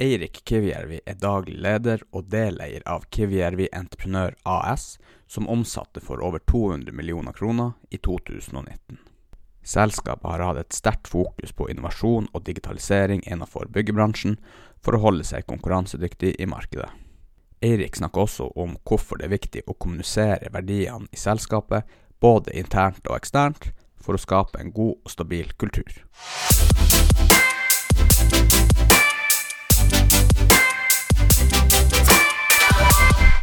Eirik Kivijärvi er daglig leder og deleier av Kivijärvi Entreprenør AS, som omsatte for over 200 millioner kroner i 2019. Selskapet har hatt et sterkt fokus på innovasjon og digitalisering innenfor byggebransjen for å holde seg konkurransedyktig i markedet. Eirik snakker også om hvorfor det er viktig å kommunisere verdiene i selskapet, både internt og eksternt, for å skape en god og stabil kultur.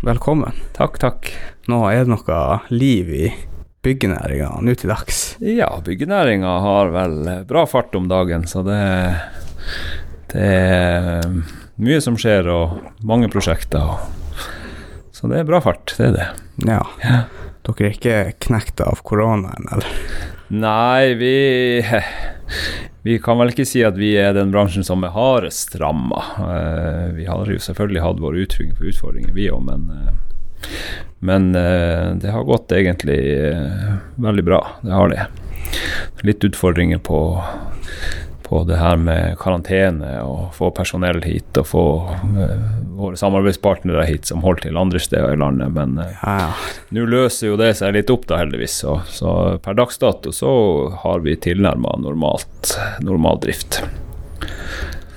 Velkommen. Takk, takk. Nå er det noe liv i byggenæringa nå til dags. Ja, byggenæringa har vel bra fart om dagen, så det, det er mye som skjer og mange prosjekter. Så det er bra fart, det er det. Ja. ja. Dere er ikke knekt av koronaen, eller? Nei, vi Vi kan vel ikke si at vi er den bransjen som er hardest ramma. Eh, vi har jo selvfølgelig hatt våre utfordringer, vi òg, men eh, men eh, det har gått egentlig veldig bra. Det har det. Litt utfordringer på på det her med karantene og få personell hit og få uh, våre samarbeidspartnere hit som holder til andre steder i landet. Men ja, ja. nå løser jo det seg litt opp, da, heldigvis. Så, så per dags dato så har vi tilnærma normal drift.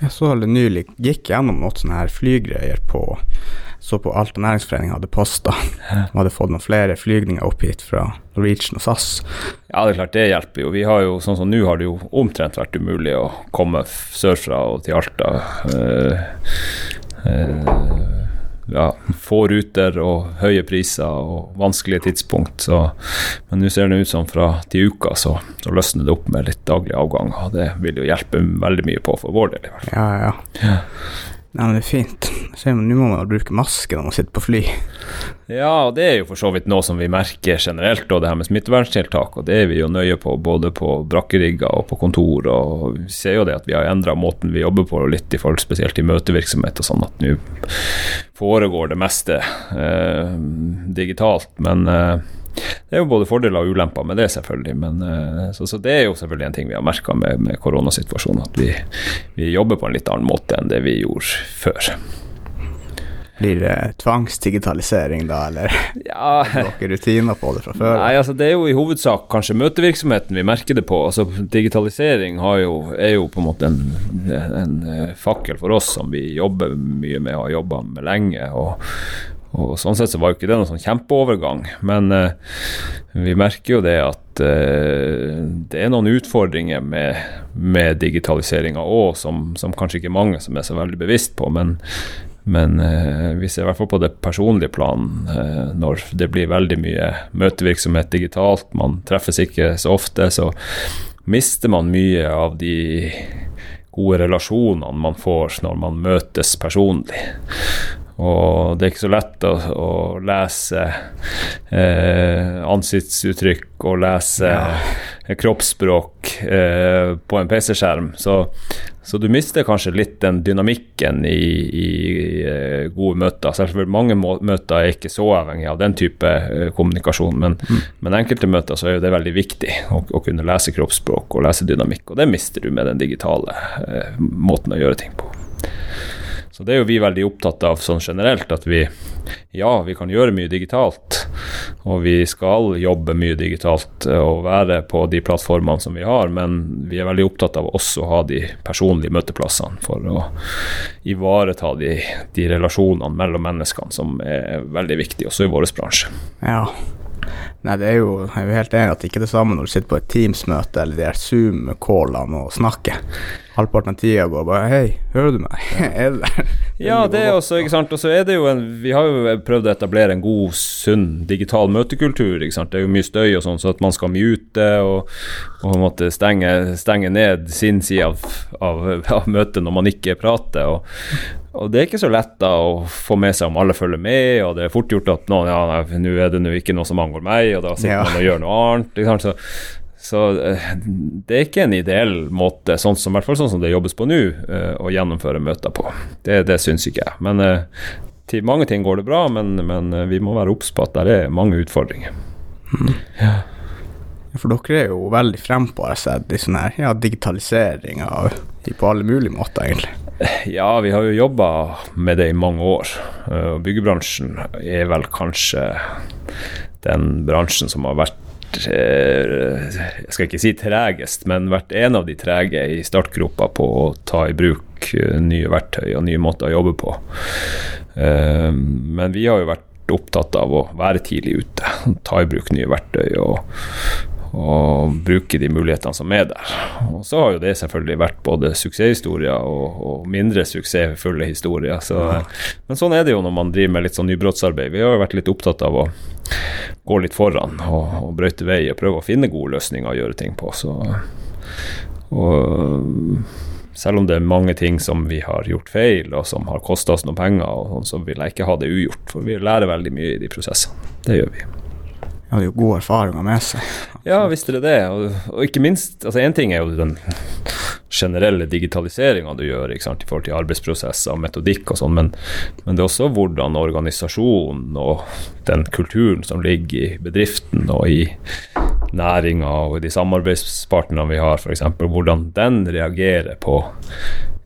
Jeg så det nylig gikk gjennom noen sånne her flygreier på så på Alta næringsforening hadde posta. De hadde fått noen flere flygninger opp hit fra Norwegian og SAS. Ja, det er klart det hjelper jo. Vi har jo, sånn som Nå har det jo omtrent vært umulig å komme sørfra og til Alta. Uh, uh, ja, få ruter og høye priser og vanskelige tidspunkt. Så, men nå ser det ut som fra til uka så, så løsner det opp med litt daglig avgang. Og Det vil jo hjelpe veldig mye på for vår del, i hvert fall. Ja, ja. ja. Nei, men det er fint. Nå må man bruke maske når man sitter på fly. Ja, og det er jo for så vidt noe som vi merker generelt, og det her med smitteverntiltak. Og det er vi jo nøye på både på brakkerigger og på kontor. Og vi ser jo det at vi har endra måten vi jobber på litt i forhold spesielt i møtevirksomhet og sånn, at nå foregår det meste eh, digitalt. Men eh, det er jo både fordeler og ulemper med det, selvfølgelig. Men, eh, så, så, det er jo selvfølgelig en ting vi har merka med, med, koronasituasjonen, at vi, vi, jobber på en litt annen måte enn det vi gjorde før. Blir det tvangsdigitalisering da, eller ja. dere rutiner på det fra før? Nei, altså Det er jo i hovedsak kanskje møtevirksomheten vi merker det på. altså Digitalisering jo, er jo på en måte en, en, fakkel for oss som vi jobber mye med og har jobba med lenge. og og Sånn sett så var jo ikke det noen sånn kjempeovergang, men eh, vi merker jo det at eh, det er noen utfordringer med, med digitaliseringa òg, som, som, kanskje ikke mange som er så veldig bevisst på. Men, men eh, vi ser i hvert fall på det personlige planen når det blir veldig mye møtevirksomhet digitalt, man treffes ikke så ofte, så mister man mye av de gode relasjonene man får når man møtes personlig. Og det er ikke så lett å, å lese eh, ansiktsuttrykk og lese ja. Kroppsspråk eh, på en PC-skjerm. Så, så, du mister kanskje litt den dynamikken i, i, i eh, gode møter. Selvfølgelig mange møter er ikke så avhengig av den type eh, kommunikasjon, men, mm. men, enkelte møter så er det veldig viktig å, å, kunne lese kroppsspråk og lese dynamikk, og det mister du med den digitale eh, måten å gjøre ting på. Så det er jo vi veldig opptatt av sånn generelt, at vi ja, vi kan gjøre mye digitalt. Og vi skal jobbe mye digitalt og være på de plattformene som vi har, men vi er veldig opptatt av også å ha de personlige møteplassene for å ivareta de, de relasjonene mellom menneskene som er veldig viktige, også i vår bransje. Ja. Nei, det er jo, jeg er jo helt enig at det ikke er det samme når du sitter på et Teams-møte eller de her Zoom-callene og snakker. Halvparten av tida går bare Hei, hører du meg? er der? ja, det er også, ikke sant. Og så er det jo en Vi har jo prøvd å etablere en god, sunn digital møtekultur, ikke sant. Det er jo mye støy og sånn, så at man skal mute og, og måtte stenge, stenge ned sin side av, av, av møtet når man ikke prater. og og det er ikke så lett da å få med seg om alle følger med, og det er fort gjort at nå, ja, nå er det nå ikke noe som angår meg, og da sitter ja. man og gjør noe annet. Så, så, eh, det er ikke en ideell måte, sånn som, i hvert fall sånn som det jobbes på nå, uh, å gjennomføre møter på. Det, det syns ikke jeg. Men uh, til mange ting går det bra, men, men vi må være obs på at det er mange utfordringer. Mm. Ja. For dere er jo veldig frempå, har jeg sett, i sånn her ja, digitalisering av, på alle mulige måter, egentlig. Ja, vi har jo jobba med det i mange år. Og Byggebransjen er vel kanskje den bransjen som har vært jeg skal ikke si tregest, men vært en av de trege i startgropa på å ta i bruk nye verktøy og nye måter å jobbe på. Men vi har jo vært opptatt av å være tidlig ute, ta i bruk nye verktøy og, og bruke de mulighetene som er der. Og så har jo det selvfølgelig vært både suksesshistorier og, og mindre suksessfulle historier. Så. Men sånn er det jo når man driver med litt sånn nybrottsarbeid. Vi har jo vært litt opptatt av å gå litt foran og, og brøyte vei og prøve å finne gode løsninger å gjøre ting på. Så, og selv om det er mange ting som vi har gjort feil, og som har kosta oss noen penger, og sånn, så vil jeg ikke ha det ugjort. For vi lærer veldig mye i de prosessene. Det gjør vi hadde jo gode erfaringer med seg. Ja, visst er det det. Og, og ikke minst altså Én ting er jo den generelle digitaliseringa du gjør sant, i forhold til arbeidsprosesser og metodikk og sånn, men, men, det er også hvordan organisasjonen og den kulturen som ligger i bedriften og i næringa og i de samarbeidspartnerne vi har, f.eks., hvordan den reagerer på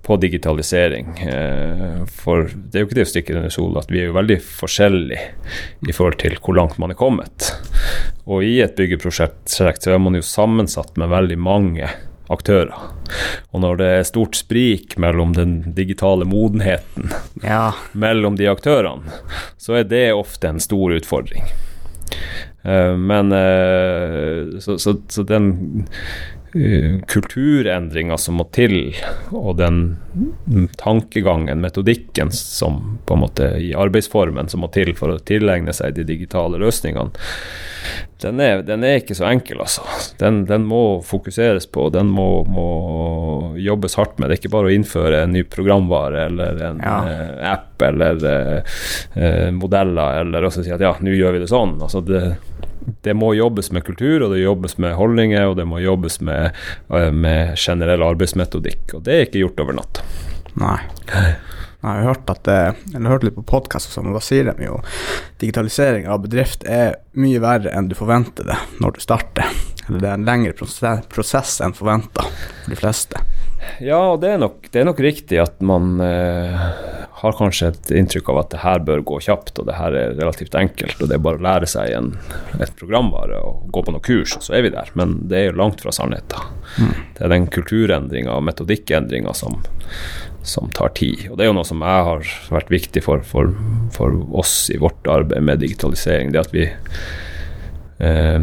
på digitalisering. Eh, for det er jo ikke det å stikke under solen at vi er jo veldig forskjellige i forhold til hvor langt man er kommet. Og i et byggeprosjekt så er man jo sammensatt med veldig mange aktører. Og når det er stort sprik mellom den digitale modenheten ja. mellom de aktørene, så er det ofte en stor utfordring. Eh, men eh, så, så, så den kulturendringa som må til, og den tankegangen, metodikken som på en måte i arbeidsformen som må til for å tilegne seg de digitale løsningene, den er, den er ikke så enkel, altså. Den, den må fokuseres på, den må, må, jobbes hardt med. Det er ikke bare å innføre en ny programvare eller en ja. uh, app eller eh, modeller eller også si at ja, nå gjør vi det sånn. Altså det det må jobbes med kultur, og det jobbes med holdninger, og det må jobbes med, eh, med generell arbeidsmetodikk. Og det er ikke gjort over natta. Nei. Jeg har hørt, at det, eller hørt litt på podkast, og da sier de jo digitalisering av bedrift er mye verre enn du forventer det når du starter. Eller det er en lengre prosess enn forventa for de fleste. Ja, og det er nok, det er nok riktig at man eh, har kanskje et inntrykk av at det her bør gå kjapt, og det her er relativt enkelt, og det er bare å lære seg en, et programvare og gå på noen kurs, og så er vi der. Men det er jo langt fra sannheten. Mm. Det er den kulturendringa og metodikkendringa som, som tar tid. Og det er jo noe som jeg har vært viktig for, for, for oss i vårt arbeid med digitalisering. Det at vi eh,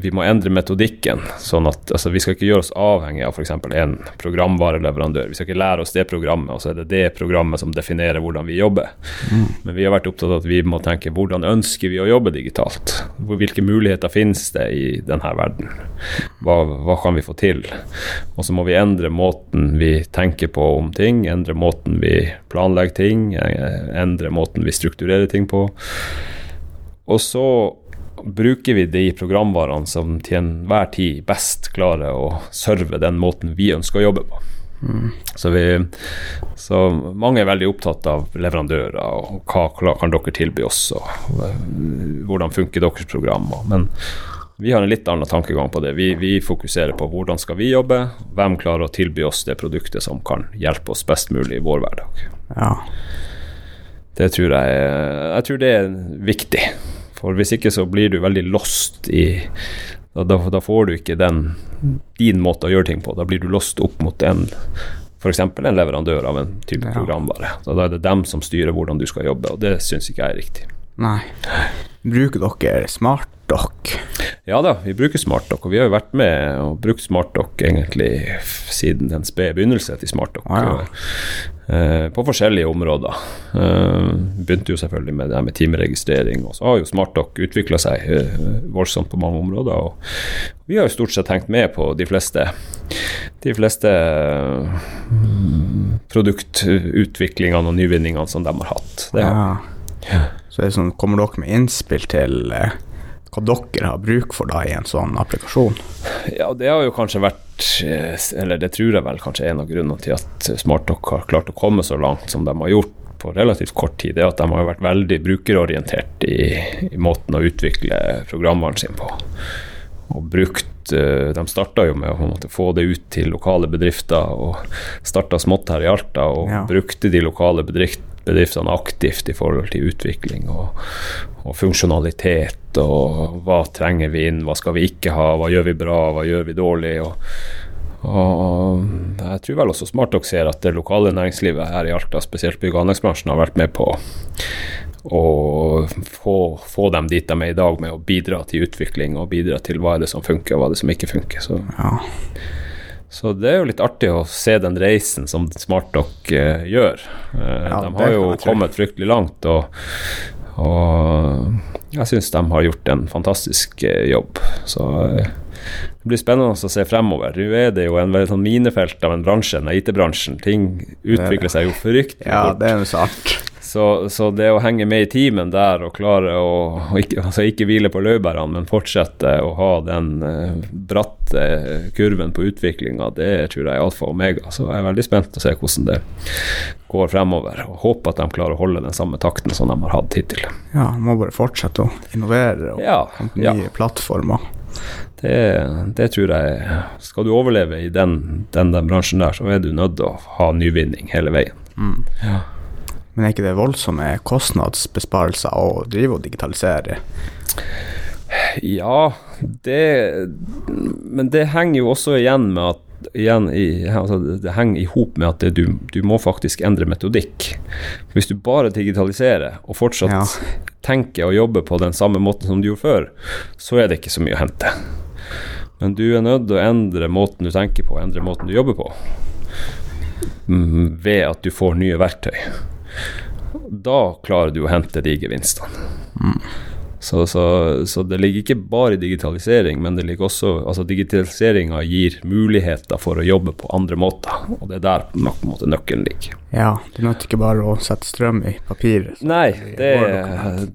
vi må endre metodikken. sånn at altså, Vi skal ikke gjøre oss avhengig av f.eks. en programvareleverandør. Vi skal ikke lære oss det programmet, og så er det det programmet som definerer hvordan vi jobber. Mm. Men vi har vært opptatt av at vi må tenke hvordan ønsker vi å jobbe digitalt? Hvilke muligheter finnes det i denne verden? Hva, hva kan vi få til? Og så må vi endre måten vi tenker på om ting, endre måten vi planlegger ting, endre måten vi strukturerer ting på. Og så bruker vi de programvarene som til enhver tid best klarer å serve den måten vi ønsker å jobbe på. Mm. Så, vi, så, mange er veldig opptatt av leverandører og hva kan dere tilby oss, og eh, hvordan funker deres programmer. Men vi har en litt annen tankegang på det. Vi, vi, fokuserer på hvordan skal vi jobbe, hvem klarer å tilby oss det produktet som kan hjelpe oss best mulig i vår hverdag. Ja. Det tror jeg, jeg tror det er viktig. For hvis ikke så blir du veldig lost i da, da, får du ikke den din måte å gjøre ting på. Da blir du lost opp mot en f.eks. en leverandør av en type ja. programvare. Da er det dem som styrer hvordan du skal jobbe, og det syns ikke jeg er riktig. Nei. Bruker dere SmartDoc? Ja da, vi bruker SmartDoc, og vi har jo vært med og brukt SmartDoc egentlig siden den spede begynnelse til SmartDoc. Ah, ja. Eh, på forskjellige områder. Eh, begynte jo selvfølgelig med det her med timeregistrering, og så har jo SmartDoc utvikla seg eh, voldsomt på mange områder. Og vi har jo stort sett tenkt med på de fleste, de fleste produktutviklingene og nyvinningene som de har hatt. Det har. Ja. Så det er sånn, kommer dere med innspill til hva dere har bruk for da i en sånn applikasjon? Ja, det har jo kanskje vært, eh, eller det tror jeg vel kanskje er en av grunnene til at SmartDoc har klart å komme så langt som de har gjort på relativt kort tid, det er at de har vært veldig brukerorientert i, i måten å utvikle programvaren sin på. og brukt eh, De starta jo med å få det ut til lokale bedrifter, og starta smått her i Alta, og Ja. brukte de lokale bedrift, bedriftene aktivt i forhold til utvikling og, og funksjonalitet, og hva trenger vi inn, hva skal vi ikke ha, hva gjør vi bra, hva gjør vi dårlig. og og jeg tror vel også Smartox ser at det lokale næringslivet her i Alta, spesielt bygg- og anleggsbransjen, har vært med på å få, få dem dit de er i dag, med å bidra til utvikling og bidra til hva er det som funker og hva er det som ikke funker. Så, Ja. så det er jo litt artig å se den reisen som Smartdoc uh, gjør. Uh, Ja, de har jo kommet fryktelig langt, og, og jeg syns de har gjort en fantastisk uh, jobb. Så eh, det blir spennende å se fremover. Nå er det jo en sånn minefelt av en bransje, IT-bransjen. Ting utvikler seg jo fryktelig fort. ja, det er jo sant. Så, så det å henge med i timen der og klare å å ikke, altså ikke hvile på laurbærene, men fortsette å ha den eh, bratte kurven på utviklinga, det tror jeg er alfa og omega. Så jeg er veldig spent å se hvordan det går fremover. Og håper at de klarer å holde den samme takten som de har hatt hittil. Ja, må bare fortsette å innovere og Ja, på ja. nye plattformer. Det, det tror jeg Skal du overleve i den, den, den bransjen der, så er du nødt til å ha nyvinning hele veien. Mm. Ja. Men er ikke det voldsomme kostnadsbesparelser å drive og digitalisere? Ja, det Men det henger jo også igjen med at igjen i, altså Det henger i hop med at du, du må faktisk endre metodikk. Hvis du bare digitaliserer og fortsatt Ja. tenker og jobber på den samme måten som du gjorde før, så er det ikke så mye å hente. Men du er nødt til å endre måten du tenker på, endre måten du jobber på, mm, ved at du får nye verktøy. Da klarer du å hente de gevinstene. Så, så, så det ligger ikke bare i digitalisering, men det ligger også altså Digitaliseringa gir muligheter for å jobbe på andre måter, og det er der på en måte nøkkelen ligger. Ja, du nødt ikke bare å sette strøm i papiret. Nei, det,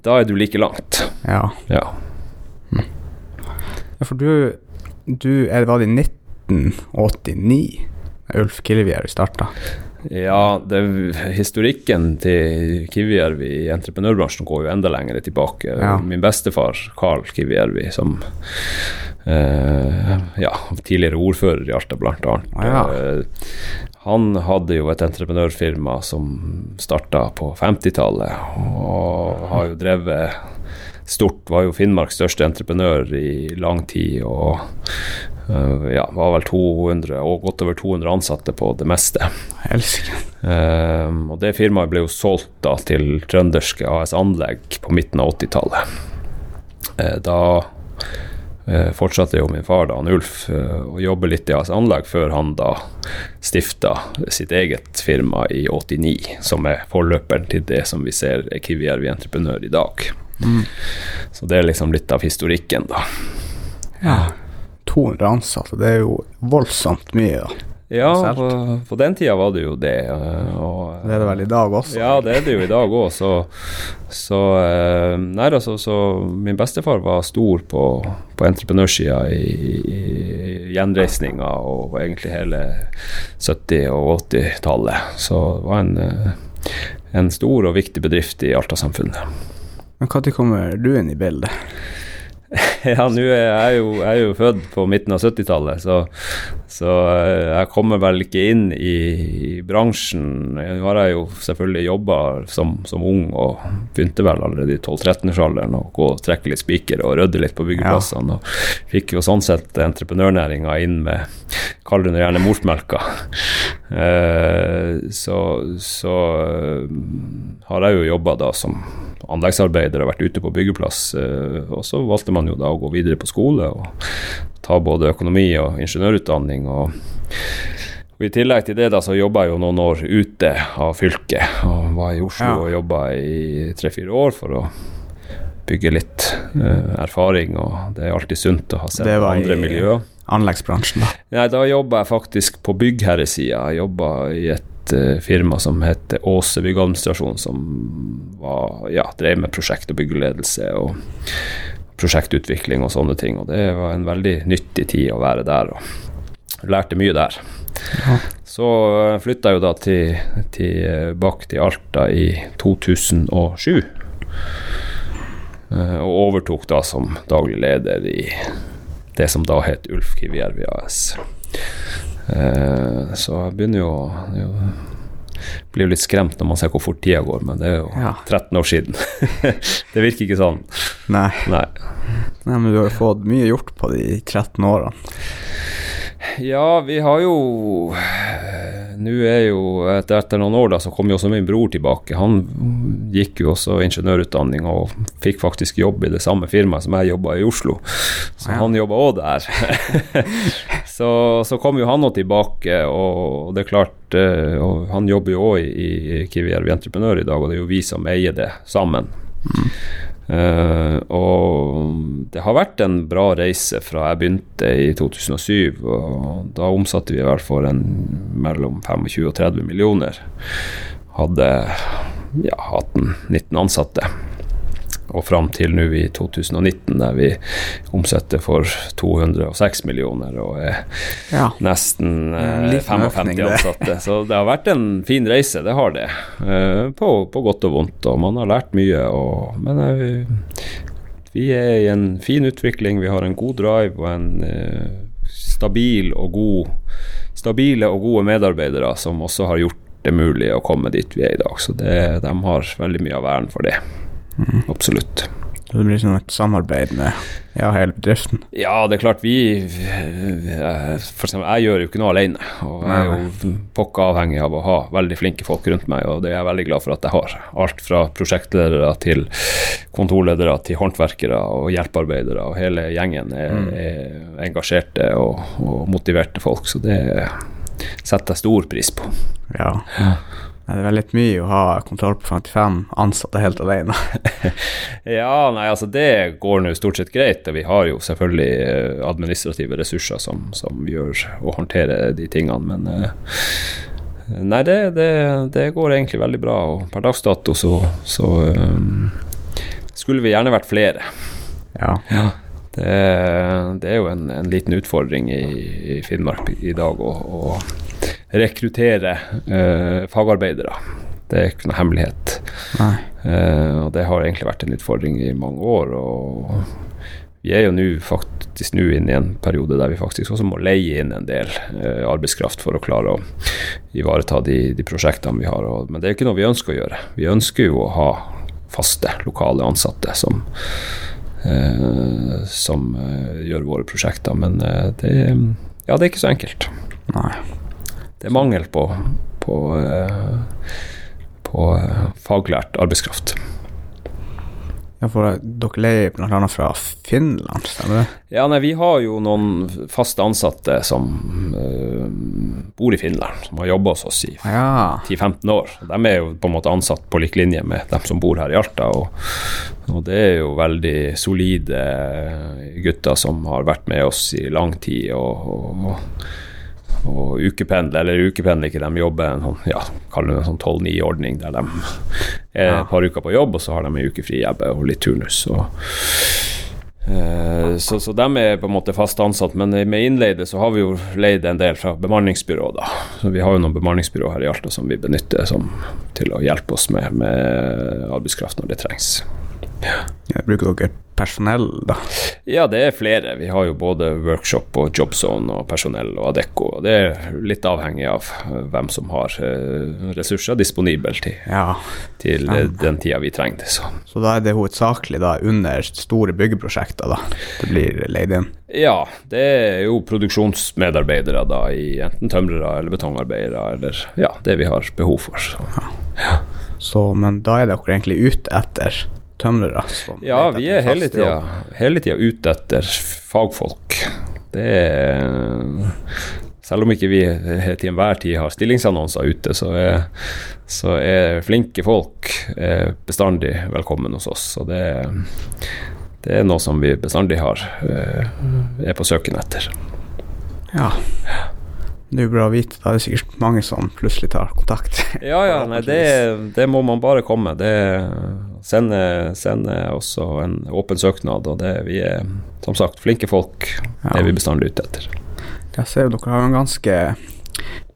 da er du like langt. Ja, Ja. ja for du, du er, var det i 1989 Ulf Kilvjær starta? Ja, det, historikken til Kivijärvi i entreprenørbransjen går jo enda lenger tilbake. Ja. Min bestefar, Karl Kivijärvi, som eh, ja, tidligere ordfører i Alta, blant annet. Ah, ja. Eh, han hadde jo et entreprenørfirma som starta på 50-tallet, og har jo drevet stort. Var jo Finnmarks største entreprenør i lang tid, og ja, var vel 200, og godt over 200 ansatte på det meste. Ehm, og det firmaet ble jo solgt da til trønderske AS Anlegg på midten av 80-tallet. Uh, da uh, fortsatte jo min far, da, han Ulf, uh, å jobbe litt i AS Anlegg før han da stifta sitt eget firma i 89, som er forløperen til det som vi ser er Kivijärvi Entreprenør i dag. Mm. Så det er liksom litt av historikken, da. Ja. 200 ansatte, det er jo voldsomt mye, da. Ja, på, på den tida var det jo det. eh, Og, Det er det vel i dag også? Ja, det er det jo i dag òg, så, så Nei, altså, så min bestefar var stor på, på entreprenørsida i, i, i gjenreisninga og egentlig hele 70- og 80-tallet. Så det var en, eh, en stor og viktig bedrift i Alta-samfunnet. Men når kommer du inn i bildet? Ja, nå er jeg jo, jeg er jo født på midten av 70-tallet, så, så eh, jeg kommer vel ikke inn i, i bransjen. Nå har jeg jo selvfølgelig jobba som, som ung og begynte vel allerede i 12-13-årsalderen å gå og trekke litt spiker og rydde litt på byggeplassene. Og fikk jo sånn sett entreprenørnæringa inn med Kall det gjerne morsmelka. Eh, så så eh, har jeg jo jobba da som anleggsarbeider og vært ute på byggeplass. eh, og så valgte man jo da å gå videre på skole og ta både økonomi og ingeniørutdanning. og og I tillegg til det da så jobba jeg jo noen år ute av fylket. og Var i Oslo Ja. og jobba i tre-fire år for å bygge litt uh, erfaring. og Det er alltid sunt å ha sett andre i- miljøer. Anleggsbransjen, da. Nei, da jobba jeg faktisk på byggherresida. Jeg jobba i et uh, firma som heter Åse byggadministrasjon, som var, ja, drev med prosjekt og byggeledelse og prosjektutvikling og sånne ting. Og det var en veldig nyttig tid å være der, og lærte mye der. Ja. Så flytta jeg jo da til, tilbake til Alta i 2007. eh, Og overtok da som daglig leder i det som da het Ulf Kivijärvi AS. Eh, så jeg begynner jo, jo blir jo litt skremt når man ser hvor fort tida går, men det er jo Ja. 13 år siden. det virker ikke sånn. Nei. Nei. Nei, men du har jo fått mye gjort på de 13 årene. Ja, vi har jo Nå er jo etter, etter noen år da, så kom jo også min bror tilbake. Han gikk jo også ingeniørutdanning og fikk faktisk jobb i det samme firmaet som jeg jobba i Oslo. Så Ja. han jobba òg der. så, så kom jo han nå tilbake, og det er klart eh, Han jobber jo òg i, i Kiwi Jervi Entreprenør i dag, og det er jo vi som eier det sammen. Eh, og det har vært en bra reise fra jeg begynte i 2007. og Da omsatte vi i hvert en, mellom 25 og 30 millioner. Hadde ja, 18-19 ansatte. Og fram til nå i 2019, der vi omsetter for 206 millioner og er Ja. nesten eh, 55 økning, ansatte. Så det har vært en fin reise, det har det. Eh, på, på godt og vondt, og man har lært mye. Og, men eh, vi, vi er i en fin utvikling, vi har en god drive og en eh, stabil og god stabile og gode medarbeidere som også har gjort det mulig å komme dit vi er i dag. Så det, de har veldig mye av æren for det. Absolutt. Det blir sånn et samarbeid med ja, hele bedriften. Ja, det er klart vi For eksempel, jeg gjør jo ikke noe alene. Og jeg er jo pokka avhengig av å ha veldig flinke folk rundt meg, og det er jeg veldig glad for at jeg har. Alt fra prosjektledere til kontorledere til håndverkere og hjelpearbeidere, og hele gjengen er, er engasjerte og, og motiverte folk, så det setter jeg stor pris på. Ja. Nei, Det er litt mye å ha kontroll på 55 ansatte helt alene. Ja, nei, altså det går nå stort sett greit. og Vi har jo selvfølgelig eh, administrative ressurser som, som gjør å håndtere de tingene, men eh, Nei, det, det, det går egentlig veldig bra. Og per dags dato så, så um, skulle vi gjerne vært flere. Ja. Det, det er jo en, en liten utfordring i, i Finnmark i dag å rekruttere eh, fagarbeidere. Det er ikke noe hemmelighet. Eh, og det har egentlig vært en utfordring i mange år. Og vi er jo nå faktisk nå inne i en periode der vi faktisk også må leie inn en del eh, arbeidskraft for å klare å ivareta de, de prosjektene vi har. Og, men det er ikke noe vi ønsker å gjøre. Vi ønsker jo å ha faste, lokale ansatte som eh, som eh, gjør våre prosjekter. Men eh, det, ja, det er ikke så enkelt. Nei. Det er mangel på, på, eh, på eh, faglært arbeidskraft. Ja, for dere leier bl.a. fra Finland, stemmer det? Ja, nei, Vi har jo noen faste ansatte som uh, bor i Finland, som har jobba hos oss i Ja. 10-15 år. De er jo på en måte ansatt på lik linje med dem som bor her i Alta. Og, og det er jo veldig solide gutter som har vært med oss i lang tid. og, og og ukependler, eller ukependler ikke, de jobber en sånn, ja, kaller det en sånn 12-9-ordning, der de er et par uker på jobb, og så har de en uke fri hjemme og litt turnus. Og, eh, så, så de er på en måte fast ansatt, men med innleide så har vi jo leid en del fra bemanningsbyrå, da. Så vi har jo noen bemanningsbyrå her i Alta som vi benytter som, til å hjelpe oss med, med arbeidskraft når det trengs. Ja, bruker dere personell, da? Ja, det er flere. Vi har jo både workshop og jobzone og personell og Adecco. og Det er litt avhengig av eh, hvem som har eh, ressurser disponibel til, Ja. til eh, den tida vi trenger det. Så. Så da er det hovedsakelig da under store byggeprosjekter da det blir leid inn? Ja, det er jo produksjonsmedarbeidere da, i enten tømrere eller betongarbeidere, eller ja, det vi har behov for. Så. Så, men da er dere egentlig ute etter tømrere? som Ja, vi er hele tida, hele tida ute etter fagfolk. Det er Selv om ikke vi til enhver tid har stillingsannonser ute, så er, så er flinke folk eh, bestandig velkommen hos oss. Og det, det er noe som vi bestandig har, eh, er på søken etter. Ja. Det er jo bra å vite. Da er det sikkert mange som plutselig tar kontakt. Ja, ja, nei, det, det må man bare komme. Det Sende, sende også en åpen søknad, og det, vi er som sagt flinke folk. Det er vi bestandig ute etter. Jeg ser jo dere har en ganske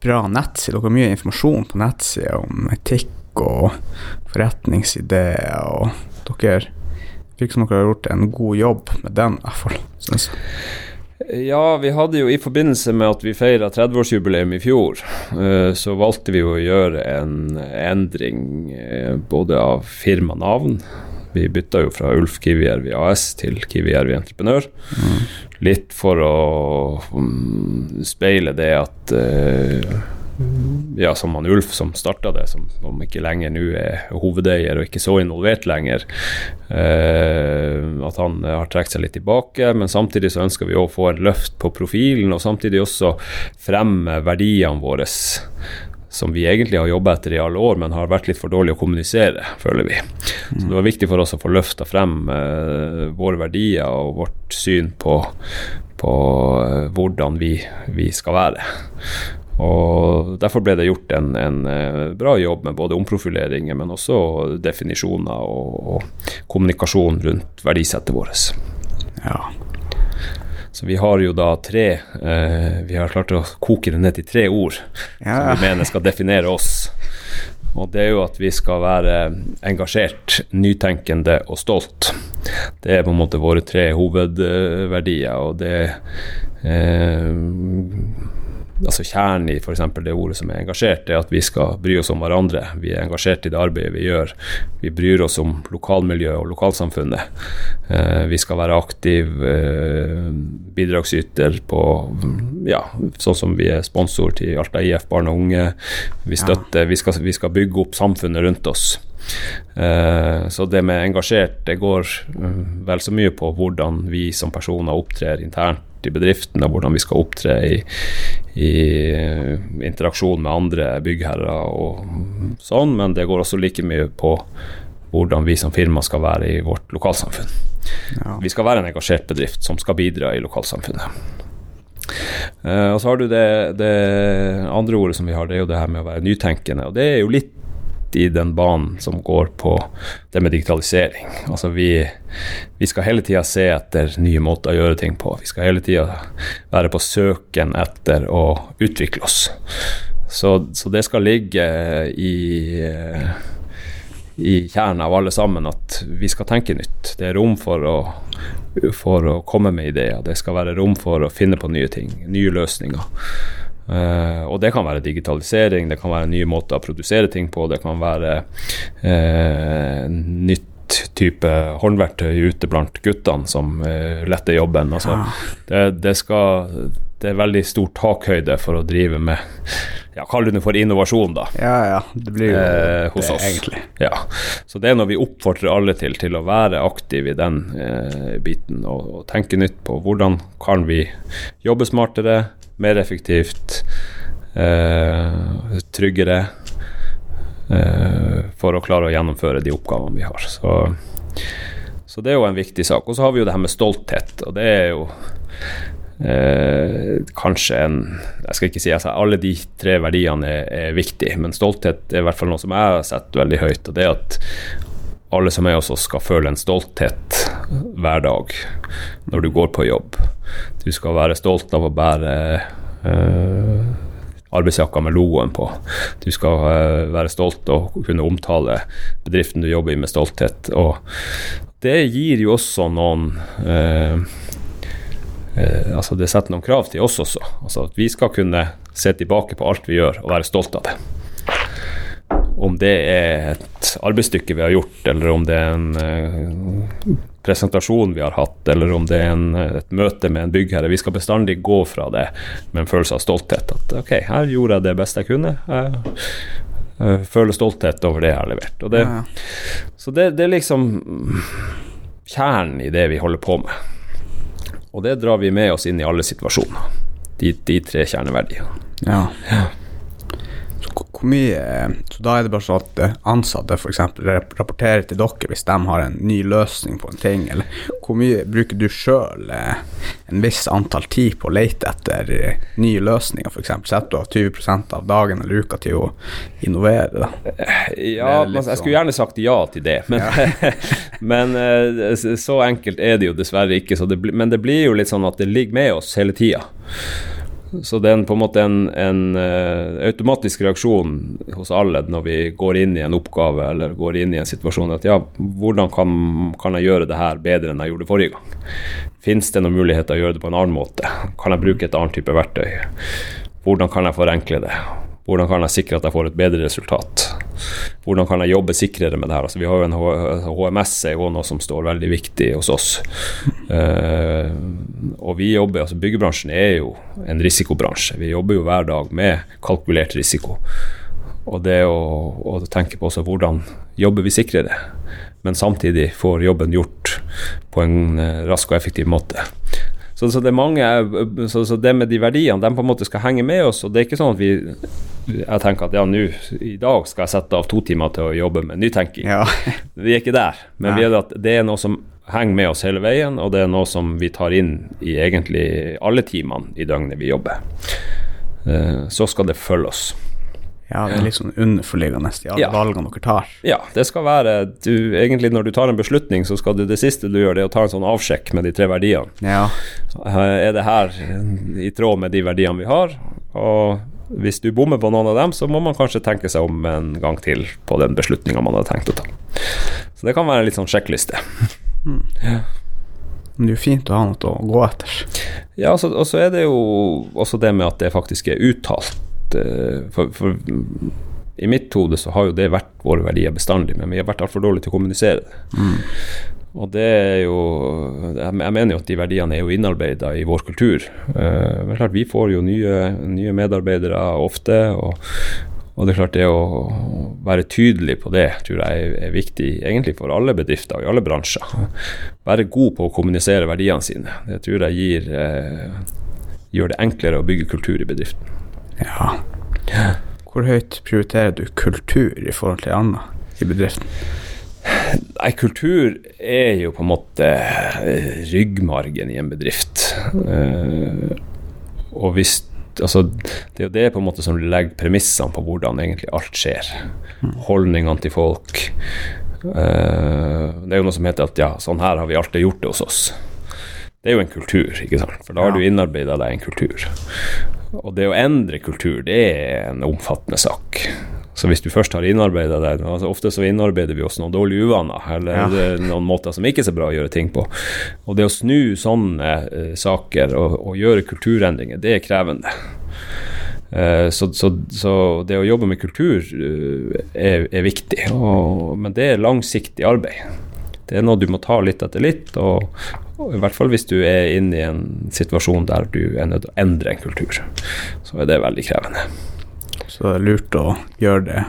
bra nettside. Dere har mye informasjon på nettsida om etikk og forretningsideer, og dere virker som dere har gjort en god jobb med den, i hvert fall. Synes jeg. Ja, vi hadde jo i forbindelse med at vi feira 30-årsjubileum i fjor, eh, så valgte vi å gjøre en endring eh, både av firmanavn Vi bytta jo fra Ulf Kivijärvi AS til Kivijärvi Entreprenør. Mm. Litt for å um, speile det at uh, ja, som han Ulf som starta det, som om ikke lenger nå er hovedeier og ikke så involvert lenger, eh, at han har trukket seg litt tilbake. Men samtidig så ønsker vi å få en løft på profilen, og samtidig også fremme verdiene våre. Som vi egentlig har jobba etter i alle år, men har vært litt for dårlig å kommunisere, føler vi. Så det var viktig for oss å få løfta frem eh, våre verdier og vårt syn på, på eh, hvordan vi, vi skal være. Og Derfor ble det gjort en, en, eh, bra jobb med både omprofileringer, men også definisjoner og, og kommunikasjon rundt verdisettet vårt. Ja. Så vi har jo da tre eh, Vi har klart å koke det ned til tre ord ja. som vi mener skal definere oss. Og det er jo at vi skal være engasjert, nytenkende og stolt. Det er på en måte våre tre hovedverdier, og det eh, altså Kjernen i f.eks. det ordet som er engasjert, er at vi skal bry oss om hverandre. Vi er engasjert i det arbeidet vi gjør. Vi bryr oss om lokalmiljøet og lokalsamfunnet. Eh, vi skal være aktiv eh, bidragsyter på ja, sånn som vi er sponsor til Alta IF barn og unge. Vi støtter, vi skal, vi skal bygge opp samfunnet rundt oss. Uh, så det med engasjert, det går uh, vel så mye på hvordan vi som personer opptrer internt i bedriften, og hvordan vi skal opptre i, i interaksjon med andre byggherrer og sånn, men det går også like mye på hvordan vi som firma skal være i vårt lokalsamfunn. Ja. Vi skal være en engasjert bedrift som skal bidra i lokalsamfunnet. Uh, og så har du det, det, andre ordet som vi har, det er jo det her med å være nytenkende. Og det er jo litt i den banen som går på det med digitalisering. Altså vi, vi skal hele tida se etter nye måter å gjøre ting på. Vi skal hele tida være på søken etter å utvikle oss. Så, så det skal ligge i i kjernen av alle sammen at vi skal tenke nytt. Det er rom for å, for å komme med ideer. Det skal være rom for å finne på nye ting, nye løsninger. Uh, og det kan være digitalisering, det kan være nye måter å produsere ting på, det kan være uh, nytt type håndverktøy ute blant guttene som uh, letter jobben. Altså, det, det, skal, det er veldig stor takhøyde for å drive med ja, Kall det for innovasjon, da. Ja, ja. Det blir jo eh, hos det, oss. egentlig. Ja. Så det er når vi oppfordrer alle til, til å være aktive i den eh, biten og, og, tenke nytt på hvordan kan vi jobbe smartere, mer effektivt, eh, tryggere, eh, for å klare å gjennomføre de oppgavene vi har. Så, så, det er jo en viktig sak. Og så har vi jo det her med stolthet, og det er jo Eh, kanskje en Jeg skal ikke si altså, alle de tre verdiene er, er viktige, men stolthet er i hvert fall noe som jeg har sett veldig høyt. Og det at alle som er oss, skal føle en stolthet hver dag når du går på jobb. Du skal være stolt av å bære uh, arbeidsjakka med logoen på. Du skal uh, være stolt og kunne omtale bedriften du jobber i med stolthet. Og det gir jo også noen uh, altså Det setter noen krav til oss også. Altså at vi skal kunne se tilbake på alt vi gjør og være stolt av det om det er et arbeidsstykke vi har gjort, eller om det er en uh, presentasjon vi har hatt, eller om det er en, et møte med en byggherre. Vi skal bestandig gå fra det med en følelse av stolthet. At ok, her gjorde jeg det beste jeg kunne. Jeg, jeg føler stolthet over det jeg har levert. Det, ja. Så det, det, er liksom kjernen i det vi holder på med. Og det drar vi med oss inn i alle situasjoner. De, de tre kjerneverdiene. Ja. ja hvor mye Så da er det bare sånn at eh, ansatte f.eks. rapporterer til dere hvis de har en ny løsning på en ting, eller hvor mye bruker du sjøl eh, en viss antall tid på å lete etter eh, nye løsninger, f.eks.? Setter du av 20% av dagen eller uka til å innovere? Da? Ja, jeg skulle sånn- gjerne sagt ja til det, men, ja. men så enkelt er det jo dessverre ikke. Det, men det blir jo litt sånn at det ligger med oss hele tida. Så det er på en måte en, en uh, automatisk reaksjon hos alle når vi går inn i en oppgave eller går inn i en situasjon at ja, hvordan kan, kan jeg gjøre det her bedre enn jeg gjorde forrige gang? Fins det noen muligheter å gjøre det på en annen måte? Kan jeg bruke et annet type verktøy? Hvordan kan jeg forenkle det? Hvordan kan jeg sikre at jeg får et bedre resultat? Hvordan kan jeg jobbe sikrere med det her? Altså, vi har jo en HMS er jo noe som står veldig viktig hos oss. Uh, og vi jobber, altså Byggebransjen er jo en risikobransje. Vi jobber jo hver dag med kalkulert risiko. Og det å, å tenke på også hvordan jobber vi sikrere, men samtidig får jobben gjort på en eh, rask og effektiv måte. Så, så, det mange, så, så, det med de verdiene, de på en måte skal henge med oss. og Det er ikke sånn at vi jeg tenker at ja, nå i dag skal jeg sette av to timer til å jobbe med nytenking. Ja. vi er ikke der, men ja. er at det er noe som henger med oss hele veien, og det er noe som vi tar inn i egentlig alle timene i døgnet vi jobber. Eh, så skal det følge oss. Ja, det er litt sånn underforliggende i alle ja. valgene dere tar. Ja, det skal være du, Egentlig når du tar en beslutning, så skal du det siste du gjør, det er å ta en sånn avsjekk med de tre verdiene. Ja. Er det her i tråd med de verdiene vi har? Og hvis du bommer på noen av dem, så må man kanskje tenke seg om en gang til på den beslutninga man hadde tenkt å ta. Så det kan være en litt sånn sjekkliste. Mm. Ja. Men det er jo fint å ha noe å gå etter. Ja, og så er det jo også det med at det faktisk er uttalt. Eh, for, for i mitt hode så har jo det vært våre verdier bestandig, men vi har vært altfor dårlige til å kommunisere det. Mm. Og det er jo Jeg mener jo at de verdiene er jo innarbeida i vår kultur. Uh, men klart, vi får jo nye, nye medarbeidere ofte. Og, og, det er klart det å være tydelig på det tror jeg er, viktig egentlig for alle bedrifter og i alle bransjer. Være god på å kommunisere verdiene sine. Det tror jeg gir, uh, gjør det enklere å bygge kultur i bedriften. Ja. Hvor høyt prioriterer du kultur i forhold til annet i bedriften? Nei, kultur er jo på en måte eh, ryggmargen i en bedrift. Uh, og hvis altså, Det er jo det på en måte som legger premissene på hvordan egentlig alt skjer. Holdningene til folk. Uh, det er jo noe som heter at ja, sånn her har vi alltid gjort det hos oss. Det er jo en kultur, ikke sant. For da har du innarbeida deg en kultur. Og det å endre kultur, det er en omfattende sak. Så hvis du først har innarbeida deg altså Ofte så innarbeider vi oss noen dårlige uvaner, eller ja. noen måter som ikke er så bra å gjøre ting på. Og det å snu sånne uh, saker og, og, gjøre kulturendringer, det er krevende. Uh, så, så, så, det å jobbe med kultur uh, er, er, viktig, og, men det er langsiktig arbeid. Det er noe du må ta litt etter litt, og, og i hvert fall hvis du er inne i en situasjon der du er nødt til å endre en kultur, så er det veldig krevende. Så det er lurt å gjøre det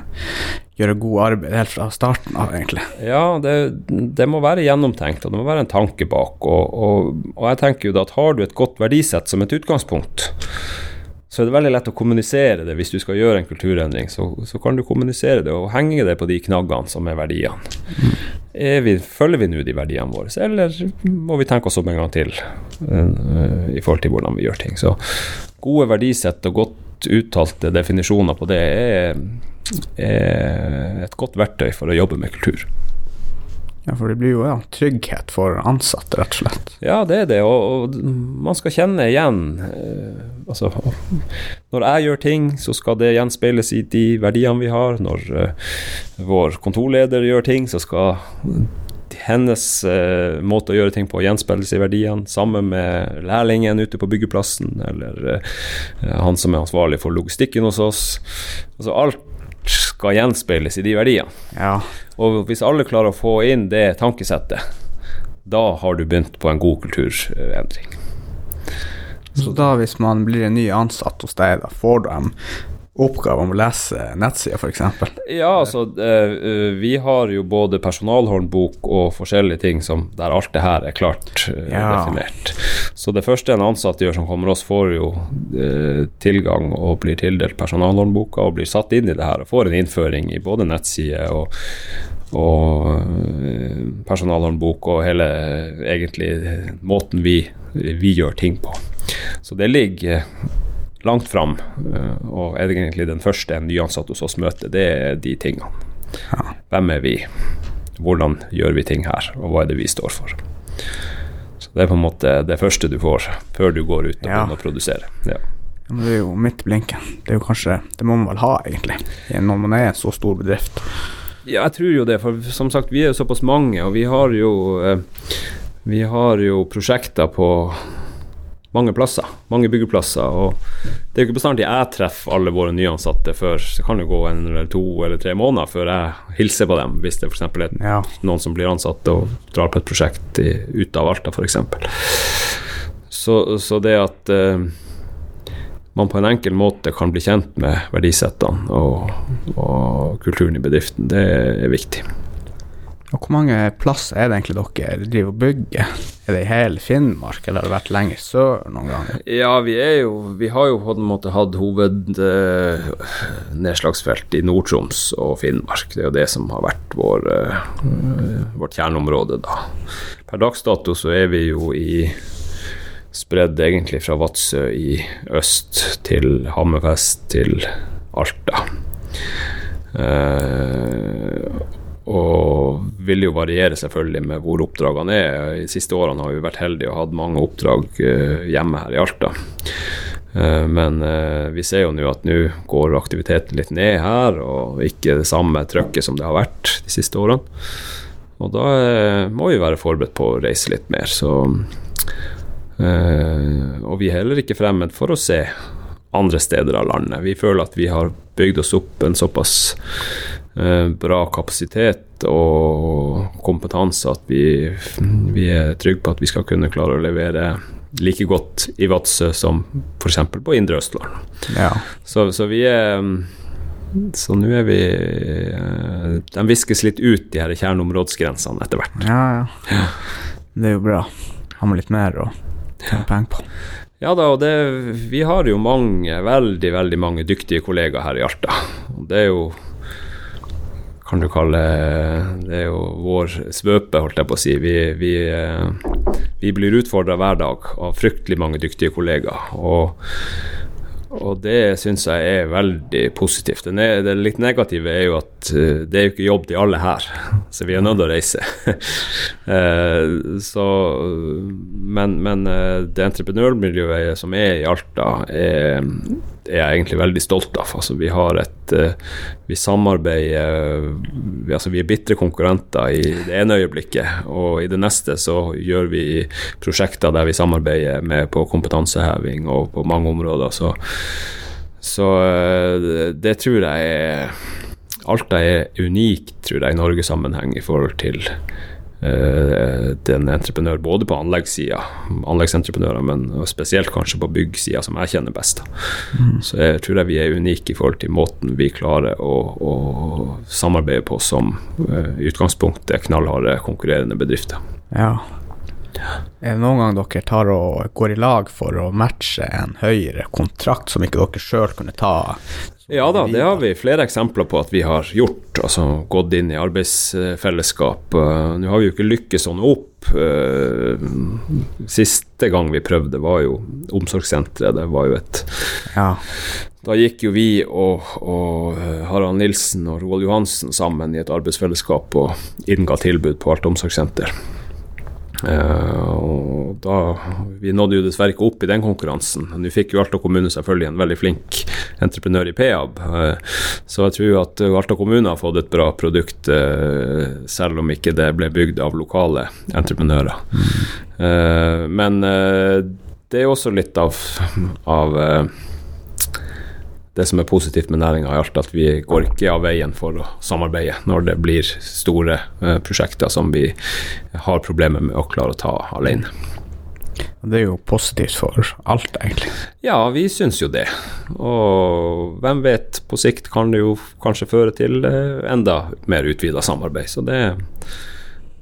gjøre god arbeid helt fra starten av, egentlig. Ja, det, det, må være gjennomtenkt, og det må være en tanke bak. Og, og, og jeg tenker jo da at har du et godt verdisett som et utgangspunkt, så er det veldig lett å kommunisere det hvis du skal gjøre en kulturendring. Så, så kan du kommunisere det og henge det på de knaggene som er verdiene. Vi, følger vi nå de verdiene våre, eller må vi tenke oss om en gang til uh, i forhold til hvordan vi gjør ting. Så gode verdisett og godt uttalte definisjoner på det er, er et godt verktøy for å jobbe med kultur. Ja, for det blir jo ja, trygghet for ansatte, rett og slett. Ja, det er det, og, og man skal kjenne igjen eh, Altså, når jeg gjør ting, så skal det gjenspeiles i de verdiene vi har. Når eh, vår kontorleder gjør ting, så skal hennes eh, måte å gjøre ting på gjenspeiles i verdiene, sammen med lærlingen ute på byggeplassen, eller eh, han som er ansvarlig for logistikken hos oss. Altså alt skal gjenspeiles i de verdiene. Ja. Og hvis alle klarer å få inn det tankesettet, da har du begynt på en god kulturendring. Så da hvis man blir en ny ansatt hos deg, da får du dem oppgave om å lese nettsida, f.eks.? Ja, altså eh, eh, vi har jo både personalhåndbok og forskjellige ting som, der alt det her er klart eh, ja. definert. Så det første en ansatt gjør som kommer oss, får jo tilgang og blir tildelt personalhåndboka og blir satt inn i det her og får en innføring i både nettside og og personalhåndbok og hele egentlig måten vi, vi gjør ting på. Så det ligger langt fram, eh, og er egentlig den første en nyansatt hos oss møter, det er de tingene. Ja. Hvem er vi? Hvordan gjør vi ting her, og hva er det vi står for? Så Det er på en måte det første du får før du går ut og ja. begynner å produsere. Ja. Ja, men det er jo midt i blinken. Det er jo kanskje Det må man vel ha, egentlig, når man er en så stor bedrift. Ja, jeg tror jo det, for som sagt, vi er jo såpass mange, og vi har jo eh, vi har jo prosjekter på mange plasser, mange byggeplasser. Og det er jo ikke bestandig jeg treffer alle våre nyansatte før Så kan det gå en eller to eller tre måneder før jeg hilser på dem, hvis det f.eks. er Ja. noen som blir ansatt og drar på et prosjekt i, ut av Alta, f.eks. Så, så det at eh, man på en enkel måte kan bli kjent med verdisettene og, og kulturen i bedriften, det er viktig. Og hvor mange plass er det egentlig dere driver og bygger? Er det i hele Finnmark, eller har det vært lenger sør noen ganger? Ja, vi er jo Vi har jo på en måte hatt hovednedslagsfelt i Nord-Troms og Finnmark. Det er jo det som har vært vår, eh, vårt kjerneområde, da. Per dags dato så er vi jo i Spredd egentlig fra Vadsø i øst til Hammerfest til Alta. Eh, og vil jo variere selvfølgelig med hvor oppdragene er. De siste årene har vi vært heldige og hatt mange oppdrag eh, hjemme her i Alta. Eh, men eh, vi ser jo nå at nå går aktiviteten litt ned her, og ikke det samme trøkket som det har vært de siste årene. Og da må vi være forberedt på å reise litt mer, så Og vi er heller ikke fremmed for å se andre steder av landet. Vi føler at vi har bygd oss opp en såpass bra kapasitet og kompetanse at vi, vi er trygge på at vi skal kunne klare å levere like godt i Vadsø som f.eks. på Indre Østland. Ja. Så, så vi er Så nå er vi eh, De viskes litt ut, de her kjerneområdsgrensene, etter hvert. ja, ja. Det er jo bra. Har man litt mer å tjene penger på. Ja da, og det, vi har jo mange, veldig, veldig mange dyktige kollegaer her i Alta. Det er jo kan du kalle Det er jo vår svøpe, holdt jeg på å si. Vi, vi, eh, vi blir utfordra hver dag av fryktelig mange dyktige kollegaer. Og, og det syns jeg er veldig positivt. Det, det litt negative er jo at eh, det er jo ikke jobb til alle her, så vi er nødt til å reise. Eh, så, men, men det entreprenørmiljøet som er i Alta, er, er jeg egentlig veldig stolt av. Altså, vi har et eh, Vi samarbeider vi, altså, vi er bitre konkurrenter i det ene øyeblikket, og i det neste så gjør vi prosjekter der vi samarbeider med på kompetanseheving og på mange områder. Så, så eh, det, tror jeg er Alta er unikt, tror jeg, i Norgesammenheng i forhold til den entreprenør, både på anleggssida, anleggsentreprenører, men spesielt kanskje på byggsida, som jeg kjenner best. Mm. Så jeg tror jeg vi er unike i forhold til måten vi klarer å, å samarbeide på som eh, i utgangspunktet knallharde konkurrerende bedrifter. Ja. Er det noen gang dere tar og går i lag for å matche en høyere kontrakt som ikke dere sjøl kunne ta? Ja da, det har vi flere eksempler på at vi har gjort. Altså gått inn i arbeidsfellesskap. Uh, Nå har vi jo ikke lykkes sånn opp. Uh, siste gang vi prøvde, var jo omsorgssenteret. Det var jo et Ja. Da gikk jo vi og, og uh, Harald Nilsen og Roald Johansen sammen i et arbeidsfellesskap og innga tilbud på Alt omsorgssenter. Eh, og da, Vi nådde jo dessverre ikke opp i den konkurransen. Nå fikk jo Alta kommune selvfølgelig en veldig flink entreprenør i Peab, eh, så jeg tror at eh, Alta kommune har fått et bra produkt, selv om ikke det ble bygd av lokale entreprenører. Eh, men det er også litt av, av det som er positivt med næringa er alt at vi går ikke av veien for å samarbeide når det blir store eh, prosjekter som vi har problemer med å klare å ta alene. Det er jo positivt for alt, egentlig. Ja, vi syns jo det. Og hvem vet, på sikt kan det jo kanskje føre til eh, enda mer utvida samarbeid. Så det,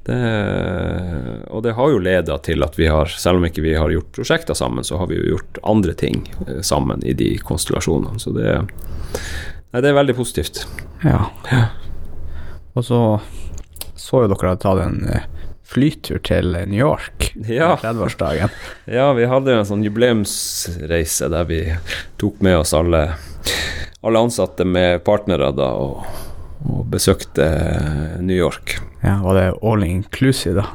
det Og det har jo leda til at vi har, selv om ikke vi har gjort prosjekter sammen, så har vi jo gjort andre ting eh, sammen i de konstellasjonene. Så det, nei, det er veldig positivt. Ja. Og så så jo dere hadde tatt en eh, flytur til New York Ja. 30-årsdagen. Ja, vi hadde jo en sånn jubileumsreise der vi tok med oss alle, alle ansatte med partnere da, og, og besøkte New York. Ja, Var det all inclusive, da?